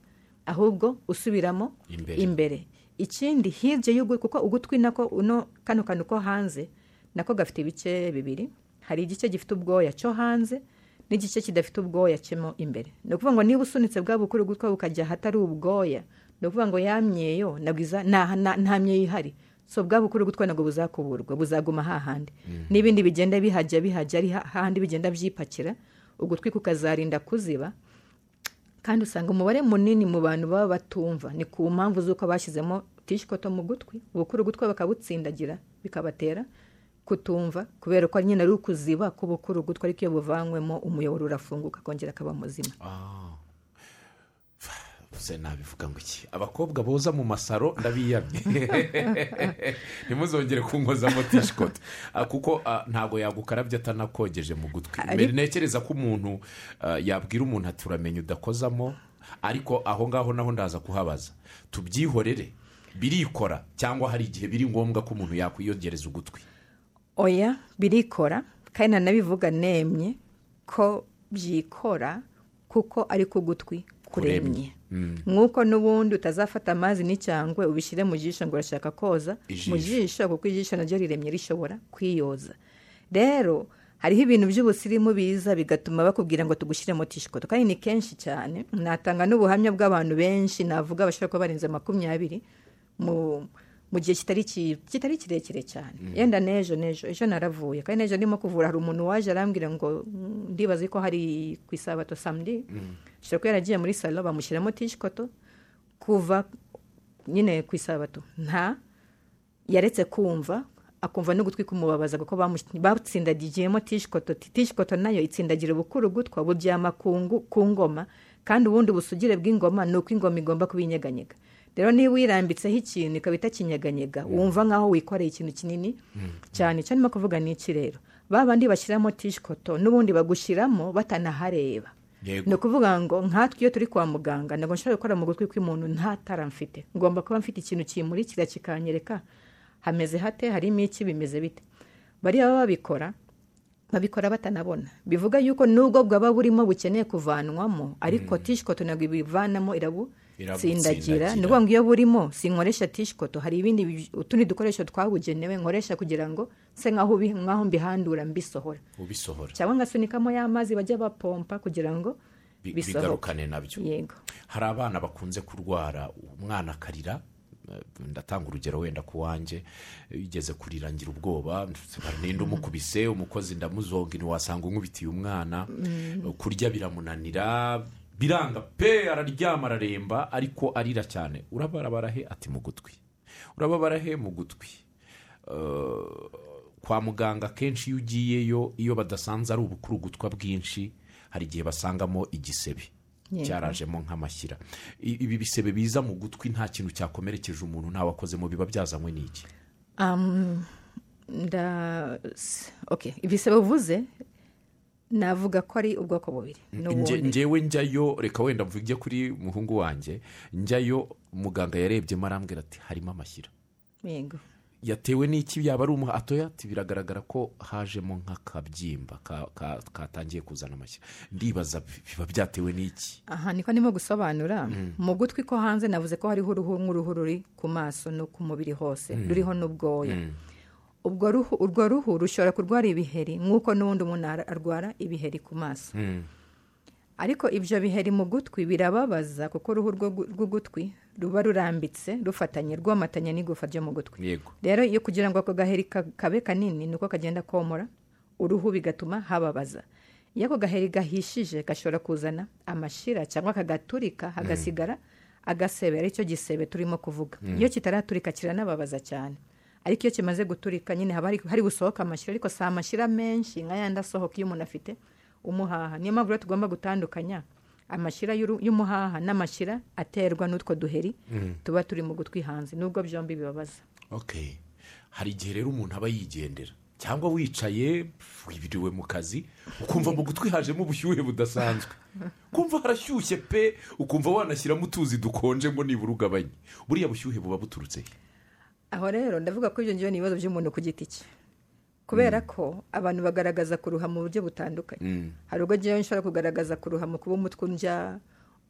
ahubwo usubiramo Imbere. Ikindi hirya y'ugutwi kuko ugutwi nako uno kano kantu ko hanze nako gafite ibice bibiri. Hari igice gifite ubwoya cyo hanze n'igice kidafite ubwoya cyemo imbere. Ni ukuvuga ngo niba usunitse bwa bukuru gutwa bukajya ahatari ubwoya ni ukuvuga ngo ya myeyo ntabwo iza- nta myeyo ihari. So bwa bukuru gutwa ntabwo buzakuburwa buzaguma hahandi n'ibindi bigenda bihajya bihajya ari ha- hahandi bigenda byipakira ugutwi kukazarinda kuziba kandi usanga umubare munini mu bantu baba batumva. Ni ku mpamvu z'uko bashyizemo tishikoto mu gutwi ubukuru gutwi bakabutsindagira bikabatera kutumva kubera ko nyine ari ukuziba k'ubukuru gutwi ariko iyo buvanywemo umuyoboro urafunguka akongera akaba muzima. Se nabivuga ngo iki? Abakobwa boza mu masaro ndabiyamye. Ntimuzongere kunkozamo tishikoto Ah, kuko ah, ntabwo yagukarabye atanakogeje mu gutwi. Ntekereza ko umuntu ah, yabwira umuntu ati uramenye udakozamo. Ariko aho ngaho naho ndaza kuhabaza. Tubyihorere. Birikora. Cyangwa hari igihe biri ngombwa ko umuntu yakwiyongereza ugutwi. Oya birikora. Kandi nanabivuga nemye ko byikora kuko ari ku gutwi kuremye. Nk'uko n'ubundi utazafata amazi n'icyangwe ubishyire mu jisho ngo urashaka koza mu jisho kuko ijisho naryo riremye rishobora kwiyoza. Rero hariho ibintu by'ubusirimu biza bigatuma bakubwira ngo tugushyiremo tishikoto kandi ni kenshi cyane natanga n'ubuhamya bw'abantu benshi navuga bashobora kuba barenze makumyabiri mu mu gihe kitari ki- kitari kirekire cyane. Yenda n'ejo n'ejo ejo naravuye. Kandi n'ejo ndimo kuvura hari umuntu waje arambwira ngo "Mm, ndibaza ko hari ku isabato samedi. Ashobora kuba yaragiye muri salo bamushyiramo tishikoto kuva nyine ku isabato nta. Yaretse kumva akumva n'ugutwi kumubabaza kuko batsindagiyemo tishikoto tishikoto na yo itsindagira ubukuru gutwa buryama ku ngoma. Kandi ubundi busugire bw'ingoma ni uko ingoma igomba kuba inyeganyega. Rero niba uyirambitseho ikintu ikaba itakinyeganyega wumva nk'aho wikoreye ikintu kinini cyane. Icyo ndimo kuvuga ni iki rero? Ba bandi bashyiramo tishikoto n'ubundi bagushyiramo batanahareba. Ni ukuvuga ngo nkatwe iyo turi kwa muganga ntabwo nshobora gukora mu gutwi kw'umuntu nta tara mfite. Ngomba kuba mfite ikintu kimurikira kikanyereka. Hameze hate harimo iki bimeze bite? Bariya baba babikora babikora batanabona. Bivuga yuko nubwo bwaba burimo bukeneye kuvanwamo ariko tishikoto ntabwo ibivanamo irabutsindagira Irabutsindagira. ni ukuvuga ngo iyo burimo sinkoresha tishikoto hari ibindi bi- utundi dukoresho twabugenewe nkoresha kugira ngo se nk'aho mbihandura mbisohora ubisohora cyangwa ngasunikamo ya mazi bajya bapompa kugira ngo bigarukane na byo. Yego. Hari abana bakunze kurwara umwana akarira eh, ndatanga urugero wenda ku wanjye yigeze kurira ngira ubwoba ninde umukubise umukozi ndamuzonga ntiwasanga unkubitiye umwana kurya biramunanira biranga pe araryama araremba ariko arira cyane. Urabarabara he ati mu gutwi. Urababara he mu gutwi. Eh, kwa muganga akenshi iyo ugiyeyo iyo badasanze ari ubukurugutwa bwinshi hari igihe basangamo igisebe. Cyarajemo nk'amashyira. Ibi bisebe biza mu gutwi nta kintu cyakomerekeje umuntu ntawakozemo biba byazanywe n'iki? Ibisebe uvuze navuga ko ari ubwoko bubiri. Ngewe njyayo reka wenda mvuge kuri muhungu wanjye njyayo muganga yarebyemo arambwira ati harimo amashyira. Yego. Yatewe n'iki? Yaba ari ati biragaragara ko hajemo nk'akabyimba ka- ka- katangiye kuzana amashyi ndibaza biba byatewe n'iki? Aha niko ndimo gusobanura. Mu gutwi ko hanze navuze ko hariho uruhu nk'uruhu ruri ku maso no ku mubiri hose. Ruriho n'ubwoya. Ubwo ruhu urwo ruhu rushobora kurwara ibiheri nk'uko n'ubundi umuntu ara- arwara ibiheri ku maso. Ariko ibyo biheri mu gutwi birababaza kuko uruhu rw'ugutwi ruba rurambitse rufatanye rwomatanye n'igufa ryo mu gutwi. Rero iyo kugira ngo ako gaheri ka- kabe kanini ni uko kagenda komora uruhu bigatuma hababaza. Iyo ako gaheri gahishije gashobora kuzana amashira cyangwa kagaturika hagasigara agasebe ari cyo gisebe turimo kuvuga. Iyo kitaraturika kiranababaza cyane. Ariko iyo kimaze guturika nyine haba hari- gusohoka amashyira ariko si amashyira menshi nka yandi asohoka iyo umuntu afite umuhaha. Niyo mpamvu rero tugomba gutandukanya amashyira y'umuhaha n'amashyira aterwa n'utwo duheri tuba turi mu gutwi hanze. Nubwo byombi bibabaza. Hari igihe rero umuntu aba yigendera cyangwa wicaye wibiriwe mu kazi ukumva mu gutwi hajemo ubushyuhe budasanzwe. Kumva harashyushye pe ukumva wanashyiramo utuzi dukonje ngo nibura ugabanye. Buriya bushyuhe buba buturutse he? Aho rero ndavuga ko ibyo ngibyo ni ibibazo by'umuntu ku giti cye. Kubera ko abantu bagaragaza kuruha mu buryo butandukanye. Hari ubwo ngewe nshobora kugaragaza kuruha mu kuba umutwe undya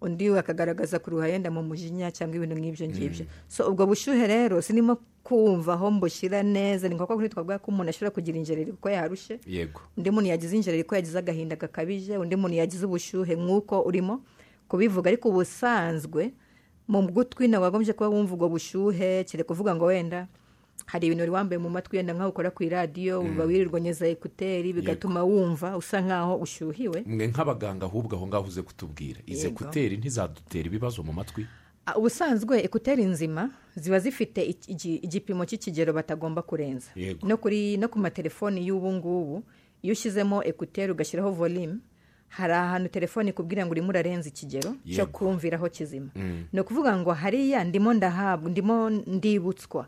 undi we akagaragaza kuruha yenda mu mujinya cyangwa ibintu nk'ibyo ngibyo. So ubwo bushyuhe rero sinimo kumva aho mbushyira neza ni ngombwa ko twavuga ko umuntu ashobora kugira injereri kuko yarushye yego. Undi muntu yagize injereri ko yagize agahinda gakabije undi muntu yagize ubushyuhe nk'uko urimo kubivuga. Ariko ubusanzwe mu gutwi nawe wagombye kuba wumva ubwo bushyuhe kire kuvuga ngo wenda hari ibintu wari wambaye mu matwi yenda nk'aho ukora ku iradiyo uba wirirwa nyeza ekuteri bigatuma wumva usa nk'aho ushyuhiwe. Mwe nk'abaganga ahubwo aho ngaho uze kutubwira. Izi ekuteri ntizadutera ibibazo mu matwi? Ubusanzwe ekuteri nzima ziba zifite igipimo cy'ikigero batagomba kurenza. Yego. no kuri no ku matelefoni y'ubu ngubu iyo ushyizemo ekuteri ugashyiraho volume hari ahantu telefone ikubwira ngo urimo urarenza ikigero cyo kumviraho kizima. Ni ukuvuga ngo hariya ndimo ndahabwa ndimo ndibutswa.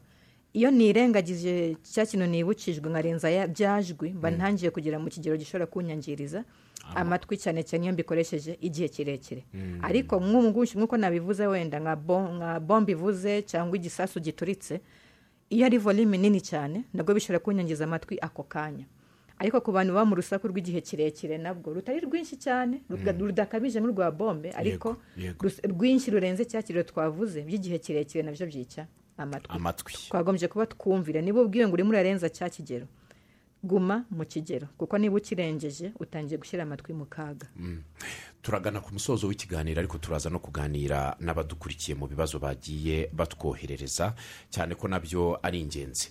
Iyo nirengagije cya kintu nibukijwe nkarenza ya- byajwi mba ntangiye kugera mu kigero gishobora kunyangiriza amatwi cyane cyane iyo mbikoresheje igihe kirekire. Ariko nk'ubu ngubu nk'uko nabivuze wenda nka bombe ivuze cyangwa igisasu gituritse iyo ari volume nini cyane nabwo bishobora kunyangiza amatwi ako kanya. Ariko ku bantu baba mu rusaku rw'igihe kirekire nabwo rutari rwinshi cyane ruga- rudakabije nk'urwa bombe ariko rwinshi rurenze cya kiriro twavuze by'igihe kirekire na byo byica amatwi. Twagombye kuba twumvira niba ubwiwe ngo urimo urarenza cya kigero. Guma mu kigero kuko niba ukirengeje utangiye gushyira amatwi mu kaga. Turagana ku musozo w'ikiganiro ariko turaza no kuganira n'abadukurikiye mu bibazo bagiye batwoherereza cyane ko na byo ari ingenzi.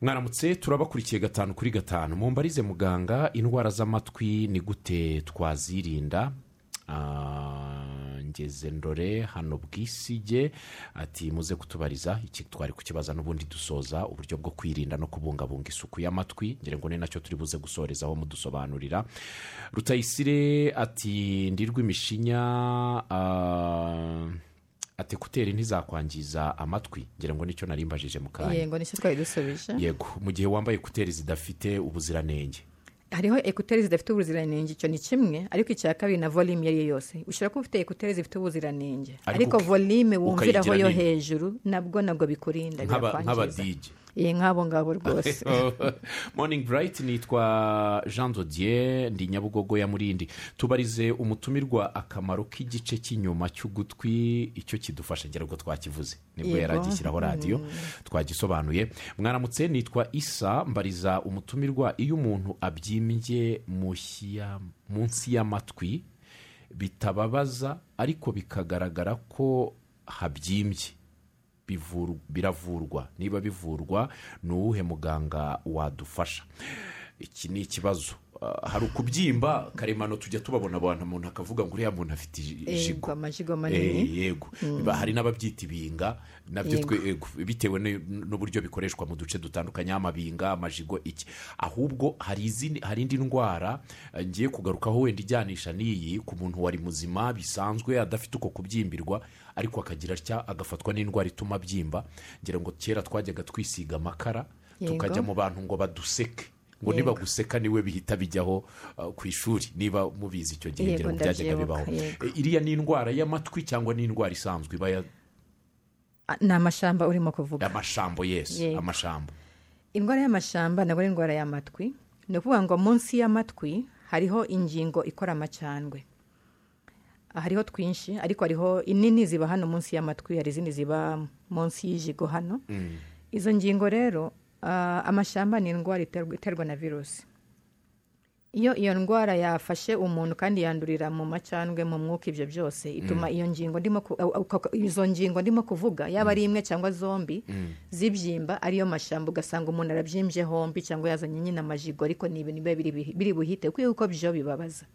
Mwaramutse turabakurikiye gatanu kuri gatanu. Mumbarize muganga indwara z'amatwi ni gute twazirinda? Ngeze ndore hano bwisige ati muze kutubariza iki twari kukibaza n'ubundi dusoza uburyo bwo kwirinda no kubungabunga isuku y'amatwi ngira ngo ni na cyo turi buze gusorezaho mudusobanurira. Rutayisire ati ndirwa imishinya ah, ati kuteri ntizakwangiza amatwi ngira ngo ni cyo narimbajije mu kanya. Yego ni cyo twari dusubije yego mu gihe wambaye ekuteri zidafite ubuziranenge. Hariho ekuteri zidafite ubuziranenge icyo ni kimwe ariko icya kabiri na volume iyo ari yo yose. Ushobora kuba ufite ekuteri zifite ubuziranenge. Ariko volume wumviraho yo hejuru nabwo nabwo bikurinda birakwangiza. Iyi nk'abo ngabo rwose morning bright nitwa jean dodier ndi nyabugogo ya murindi. Tubarize umutumirwa akamaro k'igice cy'inyuma cy'ugutwi icyo kidufasha ngira ngo twakivuze. Nibwo yari agishyiraho radiyo twagisobanuye. Mwaramutse nitwa isa mbariza umutumirwa iyo umuntu abyimbye munsi y'amatwi bitababaza ariko bikagaragara ko habyimbye biravurwa. Niba bivurwa ni uwuhe muganga wadufasha? Iki ni ikibazo. Hari ukubyimba karemano tujya tubabona abantu umuntu akavuga ngo uriya muntu afite ijigo amajigo Eh, manini yego Ba- hari n'ababyita ibinga na byo yego, bitewe n'uburyo bikoreshwa mu duce dutandukanye amabinga amajigo iki. Ahubwo hari izindi hari indi ndwara eh, ngiye kugarukaho wenda ijyanisha n'iyi ku muntu wari muzima bisanzwe adafite uko kubyimbirwa ariko akagira atya agafatwa n'indwara ituma abyimba. Ngira ngo kera twajyaga twisiga amakara tukajya mu bantu ngo baduseke. Ngo Yego. nibaguseka ni we bihita bijyaho uh, ku ishuri niba mubizi icyo gihe ngira ngo byajyaga bibaho. yego. E, iriya ni indwara y'amatwi cyangwa ni indwara isanzwe iba Ah, ni amashamba urimo kuvuga. Amashambo yesi amashambo indwara y'amashamba ntabwo ari indwara y'amatwi. Ni ukuvuga ngo munsi y'amatwi hariho ingingo ikora amacandwe. Hariho twinshi ariko hariho inini ziba hano munsi y'amatwi hari izindi ziba munsi y'ijigo hano. Izo ngingo rero ah, amashamba ni indwara iterwa na virusi iyo iyo ndwara yafashe umuntu kandi yandurira mu macandwe mu mwuka ibyo byose ituma iyo ngingo ndimo izo ngingo ndimo kuvuga. Yaba ari imwe cyangwa zombi zibyimba ariyo mashamba ugasanga umuntu arabyimbye hombi cyangwa yazanye nyine amajigo ariko ni ibintu biba biri buhite. Kuko byo bibabaza.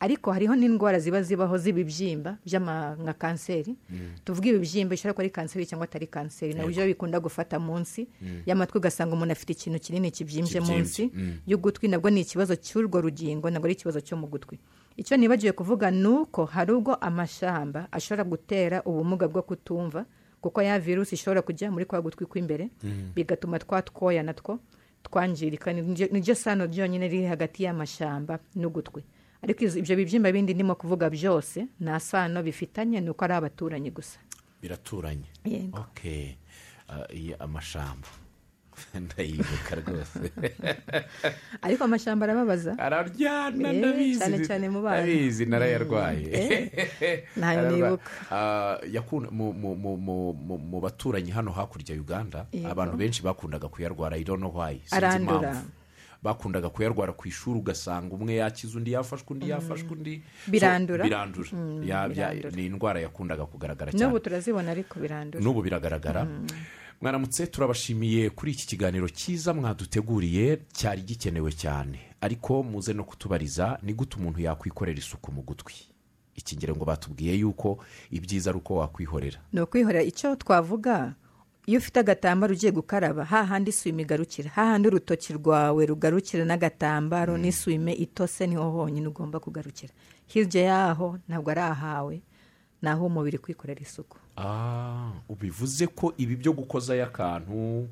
Ariko hariho n'indwara ziba zibaho z'ibibyimba nka kanseri. Tuvuga ibibyimba bishobora kuba ari kanseri cyangwa atari kanseri. Na byo bikunda gufata munsi. Y'amatwi ugasanga umuntu afite ikintu kinini kibyimbye munsi y'ugutwi nabwo ni ikibazo cy'urwo rugingo ntabwo ari ikibazo cyo mu gutwi. Icyo nibagiwe kuvuga ni uko hari ubwo amashamba ashobora gutera ubumuga bwo kutumva kuko ya virusi ishobora kujya muri kwa gutwi kw'imbere bigatuma twa twoya natwo twangirika. Niryo- sano ryonyine riri hagati y'amashamba n'ugutwi. Ariko ibyo bibyimba bindi ndimo kuvuga byose nta sano bifitanye ni uko ari abaturanyi gusa. Biraturanye? Ah, amashamba. Ndayibuka rwose. Ariko amashamba arababaza. Araryana Eh, ndabizi. cyane cyane mu bana. ndabizi narayarwaye. Ntayo Ararwa- nibuka. Ah, mu- baturanyi hano hakurya ya uganda abantu benshi bakundaga kuyarwara. I don't know why. Sinzi impamvu. Bakundaga kuyarwara ku ishuri ugasanga umwe yakize undi yafashwe undi yafashwe undi Birandura. bya- birandura. ni indwara yakundaga kugaragara n'ubu cyane. turazibona ariko birandura. N'ubu biragaragara. Mwaramutse turabashimiye kuri iki kiganiro cyiza mwaduteguriye cyari gikenewe cyane. Ariko muze no kutubariza ni gute umuntu yakwikorera isuku mu gutwi? Iki ngira ngo batubwiye yuko ibyiza ari uko wakwihorera. Ni ukwihorera. Icyo twavuga iyo ufite agatambaro ugiye gukaraba hahandi isume igarukira hahandi urutoki rwawe rugarukira n'agatambaro n'isume itose ni ho honyine ugomba kugarukira. Hirya yaho ntabwo ari ahawe ni aho umubiri kwikorera isuku. Ah, ubivuze ko ibi byo gukozayo akantu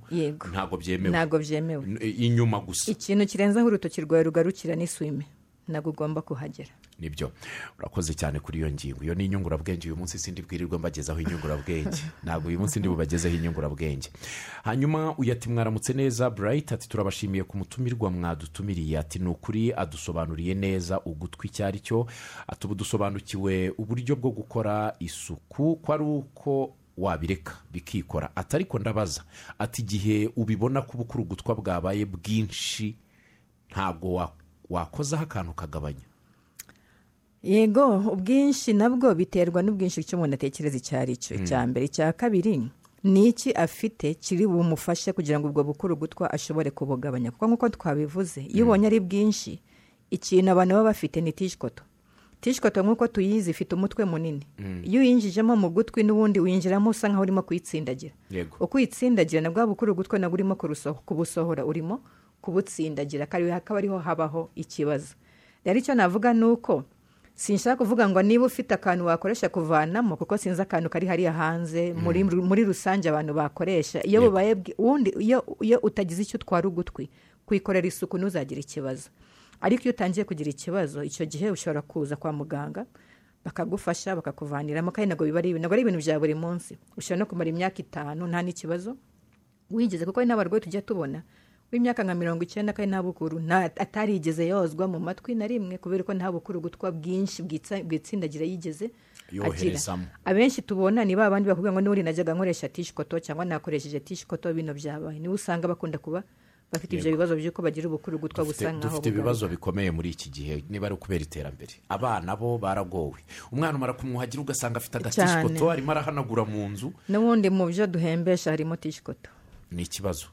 ntabwo byemewe. Ntabwo byemewe. N- inyuma gusa. Ikintu kirenzeho urutoki rwawe rugarukira n'isume ntabwo ugomba kuhagera. Nibyo. Urakoze cyane kuri iyo ngingo. Iyo ni inyungurabwenge uyu munsi sindi bwirirwa mbagezaho inyungurabwenge. Ntabwo uyu munsi ndi bubagezeho inyungurabwenge. Hanyuma uyu ati mwaramutse neza burayiti ati turabashimiye ku mutumirwa mwadutumiriye. Ati ni ukuri adusobanuriye neza ugutwi icyo ari cyo. Ati ubu dusobanukiwe uburyo bwo gukora isuku ko ari uko wabireka bikikora. Ati ariko ndabaza ati igihe ubibona ko ubukurugutwa bwabaye bwinshi ntabwo wa- wakozaho akantu kagabanya? Yego ubwinshi nabwo biterwa n'ubwinshi icyo umuntu atekereza icyo ari cyo. Icya mbere icya kabiri ni iki afite kiri bumufashe kugira ngo ubwo bukurugutwa ashobore kubugabanya. Kuko nk'uko twabivuze iyo ubonye ari bwinshi ikintu abantu baba bafite ni tishikoto tishikoto nk'uko tuyizi ifite umutwe munini. Iyo uyinjijemo mu gutwi n'ubundi winjiramo usa nkaho urimo kuyitsindagira. Uko uyitsindagira na bwa bukurugutwa nabwo urimo kubusohora urimo kubutsindagira hakaba ariho habaho ikibazo. Rero icyo navuga ni uko sinshaka kuvuga ngo niba ufite akantu wakoresha kuvanamo kuko sinzi akantu kari hariya hanze muri, muri rusange abantu bakoresha. Iyo bubaye ubundi iyo, utagize icyo utwara ugutwi kwikorera isuku ntuzagire ikibazo. Ariko iyo utangiye kugira ikibazo icyo gihe ushobora kuza kwa muganga bakagufasha bakakuvaniramo. Kandi ntabwo biba ari ntabwo ari ibintu bya buri munsi. Ushobora no kumara imyaka itanu nta n'ikibazo. Wigeze kuko hari n'abarwayi tujya tubona w'imyaka nka mirongo icyenda kandi nta bukuru atarigeze yozwa mu matwi na rimwe kubera ko nta bukuru gutwa bwinshi bwitsindagira yigeze agira abenshi tubona ni ba bandi bakubwira ngo n'ubundi najyaga nkoresha tishikoto cyangwa nakoresheje tishikoto bino byabaye. Niwe usanga bakunda kuba bafite ibyo bibazo by'uko bagira ubukuru gutwa busa nkaho dufite ibibazo bikomeye muri iki gihe niba ari ukubera iterambere. Abana bo baragowe. Umwana umara kumwuhagira ugasanga afite agatishikoto arimo arahanagura mu nzu. N'ubundi mu byo duhembesha harimo tishikoto ni ikibazo.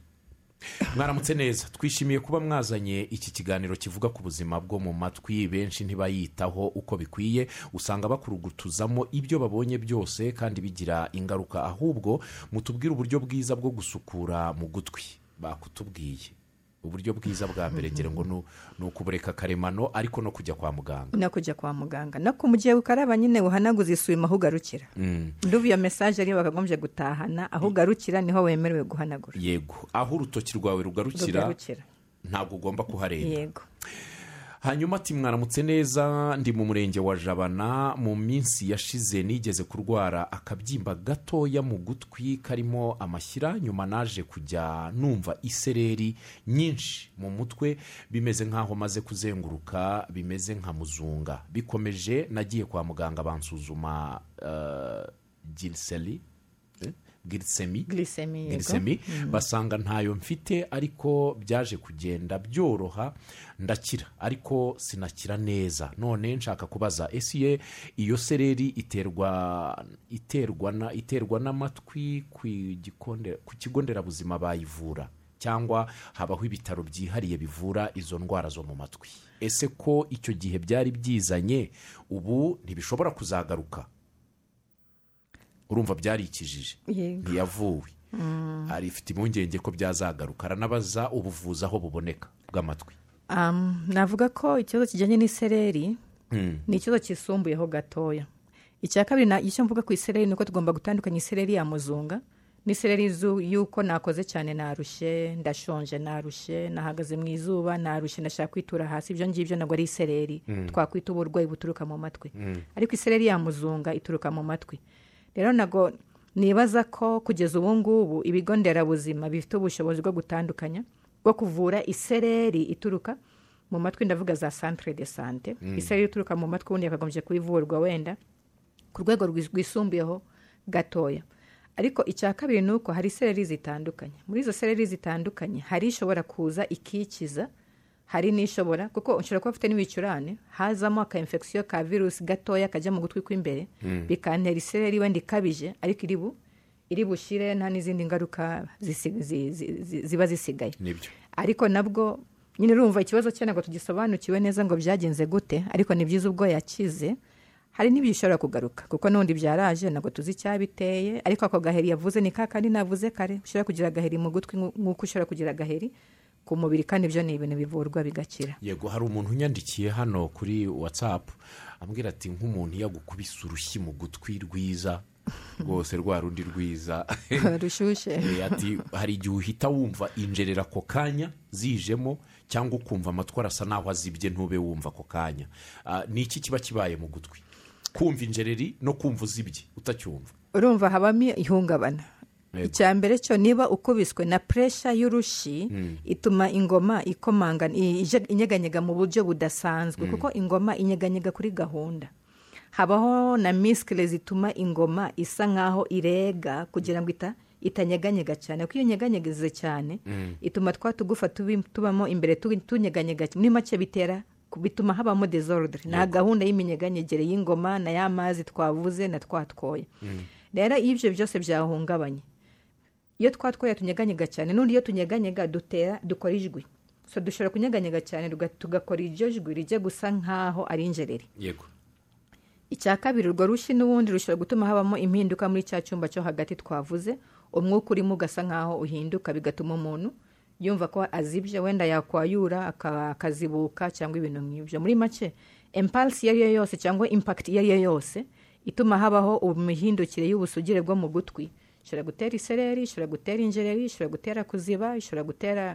Mwaramutse neza. Twishimiye kuba mwazanye iki kiganiro kivuga ku buzima bwo mu matwi. Benshi ntibayitaho uko bikwiye. Usanga bakurugutuzamo ibyo babonye byose kandi bigira ingaruka. Ahubwo mutubwire uburyo bwiza bwo gusukura mu gutwi. Bakutubwiye. Uburyo bwiza bwa mbere ngira ngo ni- ukubureka karemano ariko no kujya kwa muganga. No kujya kwa muganga. No ku gihe ukaraba nyine uhanaguza isuyuma aho ugarukira. Ndubu iyo mesaje ariyo bakagombye gutahana aho ugarukira ni ho wemerewe guhanagura. Yego. Aho urutoki rwawe rugarukira ntabwo ugomba kuharenga yego. Hanyuma ati mwaramutse neza ndi mu murenge wa jabana mu minsi yashize nigeze kurwara akabyimba gatoya mu gutwi karimo amashyira nyuma naje kujya numva isereri nyinshi mu mutwe bimeze nk'aho maze kuzenguruka bimeze nka muzunga bikomeje nagiye kwa muganga bansuzuma giriseri eh? girisemi yego. Glycemie, basanga ntayo mfite ariko byaje kugenda byoroha ndakira ariko sinakira neza. None nshaka kubaza ese iyo- iyo sereri iterwa iterwa na iterwa n'amatwi ku kigo nderabuzima bayivura? Cyangwa habaho ibitaro byihariye bivura izo ndwara zo mu matwi? Ese ko icyo gihe byari byizanye ubu ntibishobora kuzagaruka? Urumva byarikijije. Ntiyavuwe. Arifite impungenge ko byazagaruka. Aranabaza ubuvuzi aho buboneka bw'amatwi. Navuga ko ikibazo kijyanye n'isereri ni ikibazo kisumbuyeho gatoya. Icya kabiri na- icyo mvuga ku isereri ni uko tugomba gutandukanya isereri ya muzunga n'isereri y'uko nakoze cyane narushye ndashonje narushye nahagaze mu izuba narushye ndashaka kwitura hasi. Ibyo ngibyo ntabwo ari isereri twakwita uburwayi buturuka mu matwi. Ariko isereri ya muzunga ituruka mu matwi. Rero ntabwo nibaza ko kugeza ubu ngubu ibigo nderabuzima bifite ubushobozi bwo gutandukanya bwo kuvura isereri ituruka mu matwi ndavuga za centre de sante. Isereri ituruka mu matwi ubundi yakagombye kuyivurwa wenda ku rwego rwis- rwisumbuyeho gatoya. Ariko icya kabiri ni uko hari isereri zitandukanye. Muri izo sereri zitandukanye hari ishobora kuza ikikiza hari n'ishobora kuko ushobora kuba ufite n'ibicurane hazamo aka infection ka virusi gatoya kajya mu gutwi kw'imbere bikantera isereri wenda ikabije ariko iri bu iri bushyire nta n'izindi ngaruka ziba zisigaye. Ariko nabwo nyine urumva ikibazo cye ntabwo tugisobanukiwe neza ngo byagenze gute ariko ni byiza ubwo yakize hari n'ibyo bishobora kugaruka kuko n'ubundi byaraje ntabwo tuzi icyabiteye ariko ako gaheri yavuze ni ka kandi navuze kare ushobora kugira agaheri mu gutwi nk'u- nk'uko ushobora kugira agaheri ku mubiri kandi ibyo ni ibintu bivurwa bigakira. Yego hari umuntu unyandikiye hano kuri watsapu ambwira ati nk'umuntu iyo agukubise urushyi mu gutwi rwiza rwose rwa rundi rwiza. Rushyushye. Eh, ati hari igihe uhita wumva injerera ako kanya zijemo cyangwa ukumva amatwi arasa naho azibye ntube wumva ako kanya. Ah, ni iki kiba kibaye mu gutwi? Kumva injereri no kumva uzibye utacyumva. Urumva habamo ihungabana. Icya mbere cyo niba ukubiswe na puresha y'urushi ituma ingoma ikomanga inyeganyega mu buryo budasanzwe. Kuko ingoma inyeganyega kuri gahunda. Habaho na misikire zituma ingoma isa nk'aho irega kugira ngo ita itanyeganyega cyane. Kuko iyo inyeganyegeze cyane ituma twa tugufa tubamo imbere tu- tunyeganyega muri make bitera bituma habamo desordre nta gahunda y'iminyeganyegere y'ingoma na ya mazi twavuze na twatwoye rero iyo ibyo byose byahungabanye iyo twatwoye tunyeganyega cyane n'undi iyo tunyeganyega dutera dukora ijwi. Dushobora kunyeganyega cyane tugakora iryo jwi rijya gusa nk'aho ari injereri. Yego. Icya kabiri urwo rushyi n'ubundi rushobora gutuma habamo impinduka muri cya cyumba cyo hagati twavuze. Umwuka urimo ugasa nk'aho uhinduka bigatuma umuntu yumva ko azibye wenda yakwayura aka- akazibuka cyangwa ibintu nk'ibyo. Muri make impulse iyo ari yo yose cyangwa impact iyo ari yo yose ituma habaho imihindukire y'ubusugire bwo mu gutwi. Ishobora gutera isereri ishobora gutera injereri ishobora gutera kuziba ishobora gutera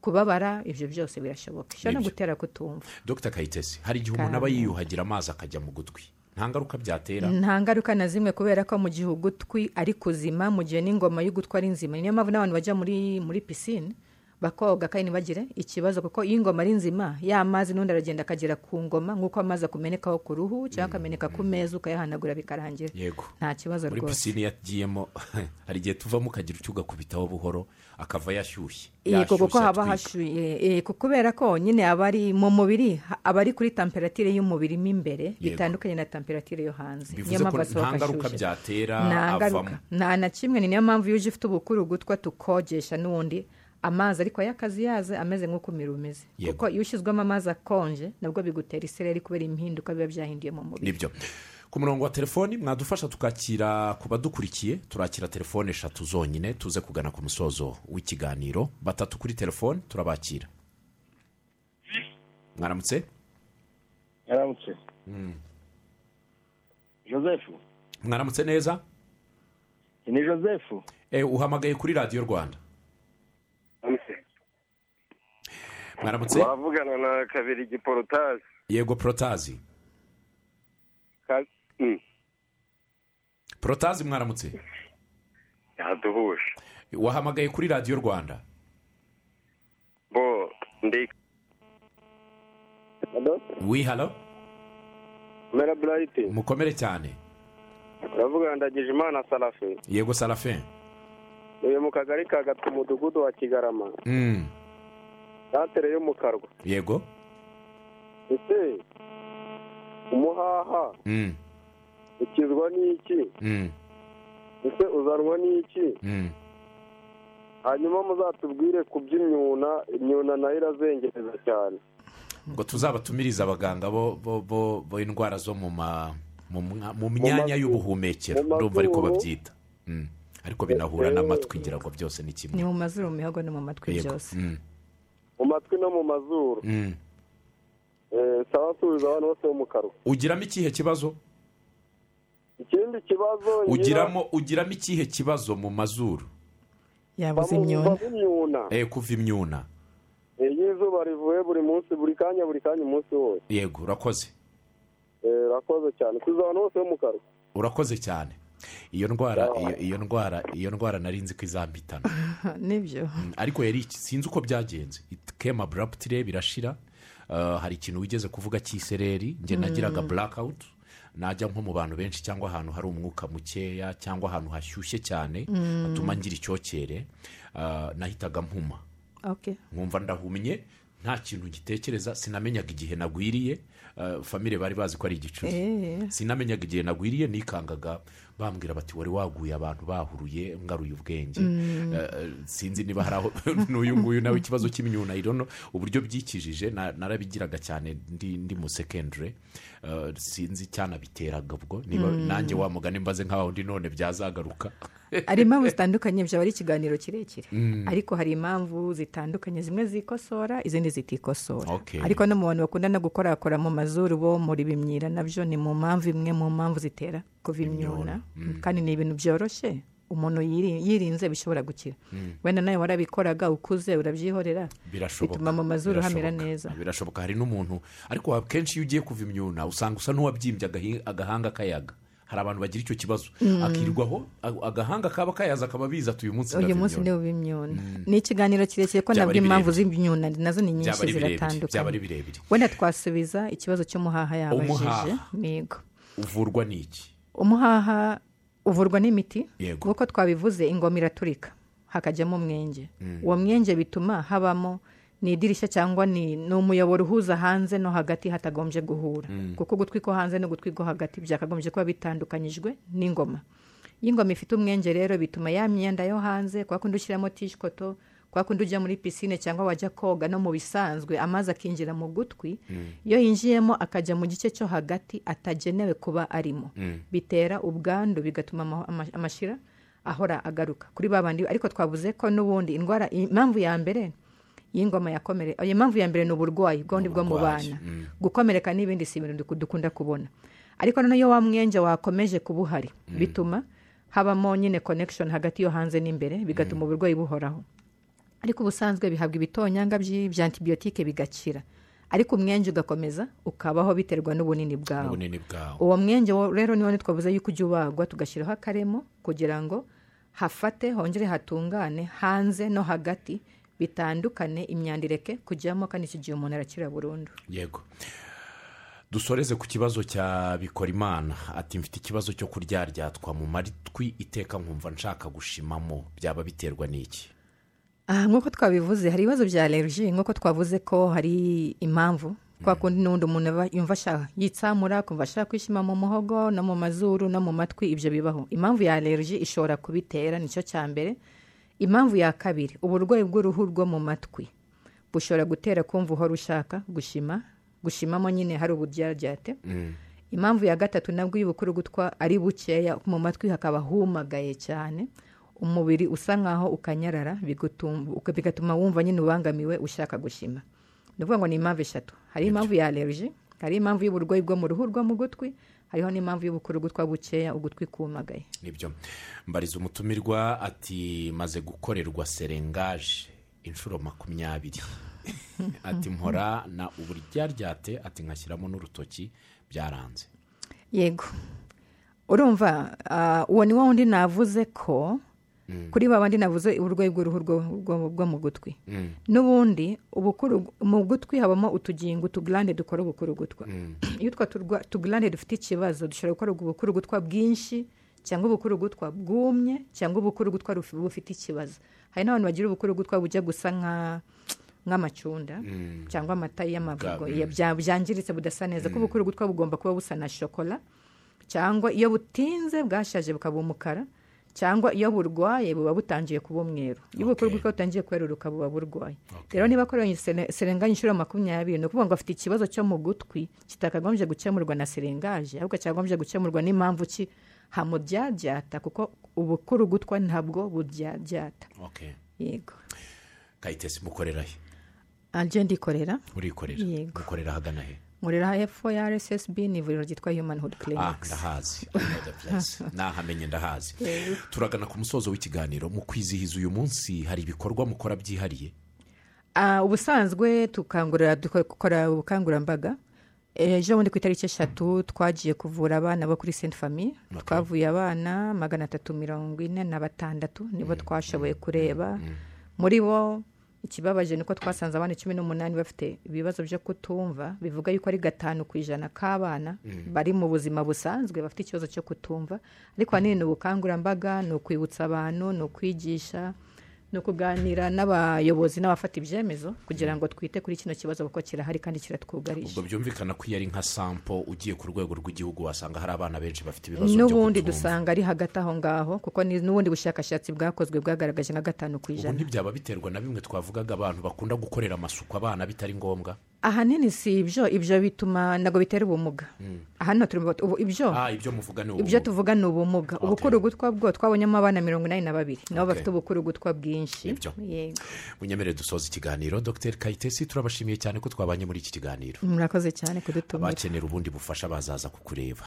kubabara ibyo byose birashoboka. Ishobora no gutera kutumva. Dr kayitesi hari igihe umuntu aba yiyuhagira amazi akajya mu gutwi. Nta ngaruka byatera. Nta ngaruka na zimwe kubera ko mu gihe ugutwi ari kuzima mu gihe n'ingoma y'ugutwi ari nzima niyo mpamvu n'abantu bajya muri muri pisine bakoga kandi ntibagire ikibazo kuko iyo ingoma ari nzima. Ya mazi n'undi aragenda akagera ku ngoma nk'uko amazi akumenekaho ku ruhu cyangwa akameneka ku meza ukayahanagura bikarangira. Nta kibazo muri rwose. pisine iyo agiyemo hari igihe tuvamo ukagira icyo ugakubitaho buhoro akava yashyushye. Yego kuko haba hashyuye. Ku- kubera ko nyine aba ari mu mubiri ha- aba ari kuri temperatire y'umubiri mo imbere bitandukanye na temperatire yo hanze. Bivuze ko nta ngaruka byatera avamo. Nta na kimwe ni niyo mpamvu iyo uje ufite ubukuru gutwa tukogesha n'ubundi amazi ariko y'akazi yaze ameze nk'uko umubiri umeze. Kuko iyo ushyizwemo amazi akonje nabwo bigutera isereri kubera impinduka biba byahinduye mu mubiri. Nibyo. Ku murongo wa telefoni mwadufasha tukakira ku badukurikiye turakira telefone eshatu zonyine tuze kugana ku musozo w'ikiganiro. Batatu kuri telefoni turabakira. Mwaramutse? Yaramutse joseph. Mwaramutse neza? Ni joseph. Eh, uhamagaye kuri radiyo rwanda. Mwaramutse? Baravugana na kabiri giporotaje yego porotazi. Mm, porotazi mwaramutse? Yaduhuje. Wahamagaye kuri radiyo rwanda? Bo ndi wihalo mera burayiti mukomere cyane. Uravugana ndagije imana sarafe yego sarafe uyu mu kagari ka gatu umudugudu wa kigarama. Mm, santere yo mu karwa. Yego. Ese umuhaha Mm, ukizwa n'iki? Mm, ese uzanwa n'iki? Mm. hanyuma muzatubwire ku by'imyuna imyuna na yo irazengereza cyane. Ngo tuzabatumirize abaganga bo bo bo bo indwara zo mu myanya y'ubuhumekero. ndumva ariko babyita. Mm. ariko binahura n'amatwi ngira ngo byose ni ni kimwe mu mazuru mu mihogo no mu matwi byose. Mm, mu matwi no mu mazuru. Mm. Eh, sawa subiza abantu bose bo mu karwa ugiramo ikihe kibazo? Ikindi kibazo ugiramo ugiramo ikihe kibazo mu mazuru? Yabuze imyuna. Eh kuva imyuna. Eh, iyo izuba rivuye buri munsi buri kanya buri kanya umunsi wose. Yego urakoze. Eh, urakoze cyane. Kuza abantu bose bo mu karwa urakoze cyane. Iyo ndwara iyo, ndwara iyo ndwara nari nzi ko izampitana ni byo. Mm, ariko yari sinzi uko byagenze. Came abruptly birashira. Uh, hari ikintu wigeze kuvuga cy'isereri njye nagiraga blackout. Najya nko mu bantu benshi cyangwa ahantu hari umwuka mukeya cyangwa ahantu hashyushye cyane hatuma ngira icyokere. Uh, nahitaga mpuma. Nkumva ndahumye nta kintu ngitekereza sinamenyaga igihe nagwiriye. Uh, famire bari bazi ko ari igicuri. Eh. sinamenyaga igihe nagwiriye nikangaga bambwira bati wari waguye abantu bahuruye ngaruye ubwenge. Eh, sinzi niba hari aho n'uyu nguyu nawe ikibazo cy'imyuna irono uburyo byikijije na- narabigiraga cyane ndi, mu sekendure Eh, sinzi cyanabiteraga ubwo. Niba nanjye wa mugani mbaze nk'aho ndi none byazagaruka. Hari impamvu zitandukanye byaba ari ikiganiro kirekire. Ariko hari impamvu zitandukanye zimwe zikosora izindi zitikosora. Ariko no mu bantu bakunda no gukorakora mu mazuru bo muri bimyira na byo ni mu mpamvu imwe mu mpamvu zitera kuva imyuna kandi ni ibintu byoroshye. Umuntu yiri- yirinze bishobora gukira. Wenda nawe warabikoraga ukuze urabyihorera. Bituma mu mazuru hamera neza. Birashoboka. Hari n'umuntu ariko akenshi iyo ugiye kuva imyuna usanga usa n'uwabyimbye agahanga kayaga. Hari abantu bagira icyo kibazo. Akirirwaho a- agahanga kaba kayaza akaba biza ati uyu munsi uyu munsi imyuna." niwo b'imyuna ni ikiganiro kirekire ko nabwo impamvu z'imyuna na zo ni nyinshi ziratandukanye. Wenda twasubiza ikibazo cy'umuhaha yabajije Umuhaha. migo. Uvurwa n'iki umuhaha uvurwa n'imiti nk'uko twabivuze ingoma iraturika. Hakajyamo umwenge uwo mwenge bituma habamo ni idirishya cyangwa ni ni umuyoboro uhuza hanze no hagati hatagombye guhura. Kuko ugutwi ko hanze n'ugutwi ko hagati byakagombye kuba bitandukanyijwe n'ingoma. Iyo ingoma ifite umwenge rero bituma ya myenda yo hanze kwa kundi ushyiramo tishikoto kwa kundi ujya muri pisine cyangwa wajya koga no mu bisanzwe amazi akinjira mu gutwi iyo yinjiyemo akajya mu gice cyo hagati atagenewe kuba arimo. Bitera ubwandu bigatuma ama- ama- amashira ahora agaruka kuri ba bandi. Ariko twavuze ko n'ubundi indwara impamvu ya mbere y'ingoma yakomere iyo mpamvu ya mbere ni uburwayi bw'ubundi bwo mu bana. Mm. gukomereka n'ibindi si ibintu duku- dukunda kubona. Ariko noneho iyo wa mwenge wakomeje kuba uhari bituma habamo nyine connection hagati yo hanze n'imbere bigatuma uburwayi buhoraho. Ariko ubusanzwe bihabwa ibitonyanga bya antibiyotike bigakira. Ariko umwenge ugakomeza ukabaho biterwa n'ubunini bwawe. Uwo mwenge rero niwo twavuze yuko ujya ubagwa tugashyiraho akaremo kugira ngo hafate hongere hatungane hanze no hagati bitandukane imyanda ireke kujyamo kandi icyo gihe umuntu arakira burundu. Yego. Dusoreze ku kibazo cya bikorimana. Ati mfite ikibazo cyo kuryaryatwa mu matwi iteka nkumva nshaka gushimamo. Byaba biterwa n'iki? Aha nk'uko twabivuze hari ibibazo bya alerji nk'uko twavuze ko hari impamvu? Kwa kundi n'ubundi umuntu yumva ashaka yitsamura kumva ashaka kwishima mu muhogo no mu mazuru no mu matwi ibyo bibaho. Impamvu ya alerji ishobora kubitera ni cyo cya mbere. Impamvu ya kabiri uburwayi bw'uruhu rwo mu matwi. Bushobora gutera kumva uhora ushaka gushima gushimamo nyine hari uburyaryate impamvu ya gatatu nabwo iyo ubukurugutwa ari bukeya mu matwi hakaba humagaye cyane. Umubiri usa nkaho ukanyarara bigatuma wumva nyine ubangamiwe ushaka gushima. Ni ukuvuga ngo ni impamvu eshatu. Hari impamvu ya alerji hari impamvu y'uburwayi bwo mu ruhu rwo mu gutwi hariho n'impamvu y'ubukurugutwa bukeya ugutwi kumagaye. Nibyo. Mbariza umutumirwa ati maze gukorerwa serengaje inshuro makumyabiri. Ati mpora na uburyaryate ati nkashyiramo n'urutoki byaranze. Yego. Urumva ah, uwo ni wa wundi navuze ko kuri ba bandi navuze uburwayi bw'uruhu rwo mu gutwi. N'ubundi ubukuru mu gutwi habamo utugingo utugurande dukora ubukurugutwa iyo utwo tugurande dufite ikibazo dushobora gukora ubukurugutwa bwinshi cyangwa ubukurugutwa bwumye cyangwa ubukurugutwa ruf- bufite ikibazo. Hari n'abantu bagira ubukurugutwa bujya gusa nka nk'amacunda cyangwa amata y'amavugo. Byangiritse budasa neza ko ubukurugutwa bugomba kuba busa na shokora cyangwa iyo butinze bwashaje bukaba umukara cyangwa iyo burwaye buba butangiye kuba umweru. Iyo ubukurugutwa butangiye kweruruka buba burwaye. Rero niba akoranye sere- serenganya inshuro makumyabiri ni ukuvuga ngo afite ikibazo cyo mu gutwi kitakagombye gukemurwa na serengaje ahubwo cyagombye gukemurwa n'impamvu ki? Hamuryaryata kuko ubukurugutwa ntabwo buryaryata okay. Yego. Kayitesi mukorera he anje ndikorera murikorera Yego. mukorera ahagana he? Nkorera hepfo ya rssb ni ivuriro ryitwa human hood ah ndahazi. Nahamenye ndahazi. Turagana ku musozo w'ikiganiro. Mu kwizihiza uyu munsi hari ibikorwa mukora byihariye? Ah, ubusanzwe tukangurira dukora ubukangurambaga. Ejo bundi ku itariki eshatu twagiye kuvura abana bo kuri senti famiye twavuye abana magana atatu mirongo ine na batandatu nibo twashoboye kureba. muri bo ikibabaje ni uko twasanze abana cumi n'umunani bafite ibibazo byo kutumva bivuga yuko ari gatanu ku ijana k'abana bari mu buzima busanzwe bafite ikibazo cyo kutumva. Ariko ahanini ni ubukangurambaga ni ukwibutsa abantu ni ukwigisha ni ukuganira n'abayobozi n'abafata ibyemezo kugira ngo twite kuri kino kibazo kuko kirahari kandi kiratwugarije. Ubwo byumvikana ko iyo ari nka sampo ugiye ku rwego rw'igihugu wasanga hari abana benshi bafite ibibazo byo n'ubundi kutumva. dusanga ari hagati aho ngaho kuko n'ubundi bushakashatsi bwakozwe bwagaragaje nka gatanu ku ubu ijana. ntibyaba biterwa na bimwe twavugaga abantu bakunda gukorera amasuku abana bitari ngombwa. Ahanini si ibyo ibyo bituma ntabwo bitera ubumuga. Ahanini turi mu- ubu- ibyo ah ibyo tuvuga ni ubumuga. Ubukurugutwa bwo twabonyemo abana mirongo inani na babiri. Nabo bafite ubukurugutwa bwinshi. Nibyo. yego. Munyemere dusoza ikiganiro. Dr. Kayitesi turabashimiye cyane ko twabanye muri iki kiganiro. Murakoze cyane kudutuma abakenera ubundi bufasha bazaza kukureba.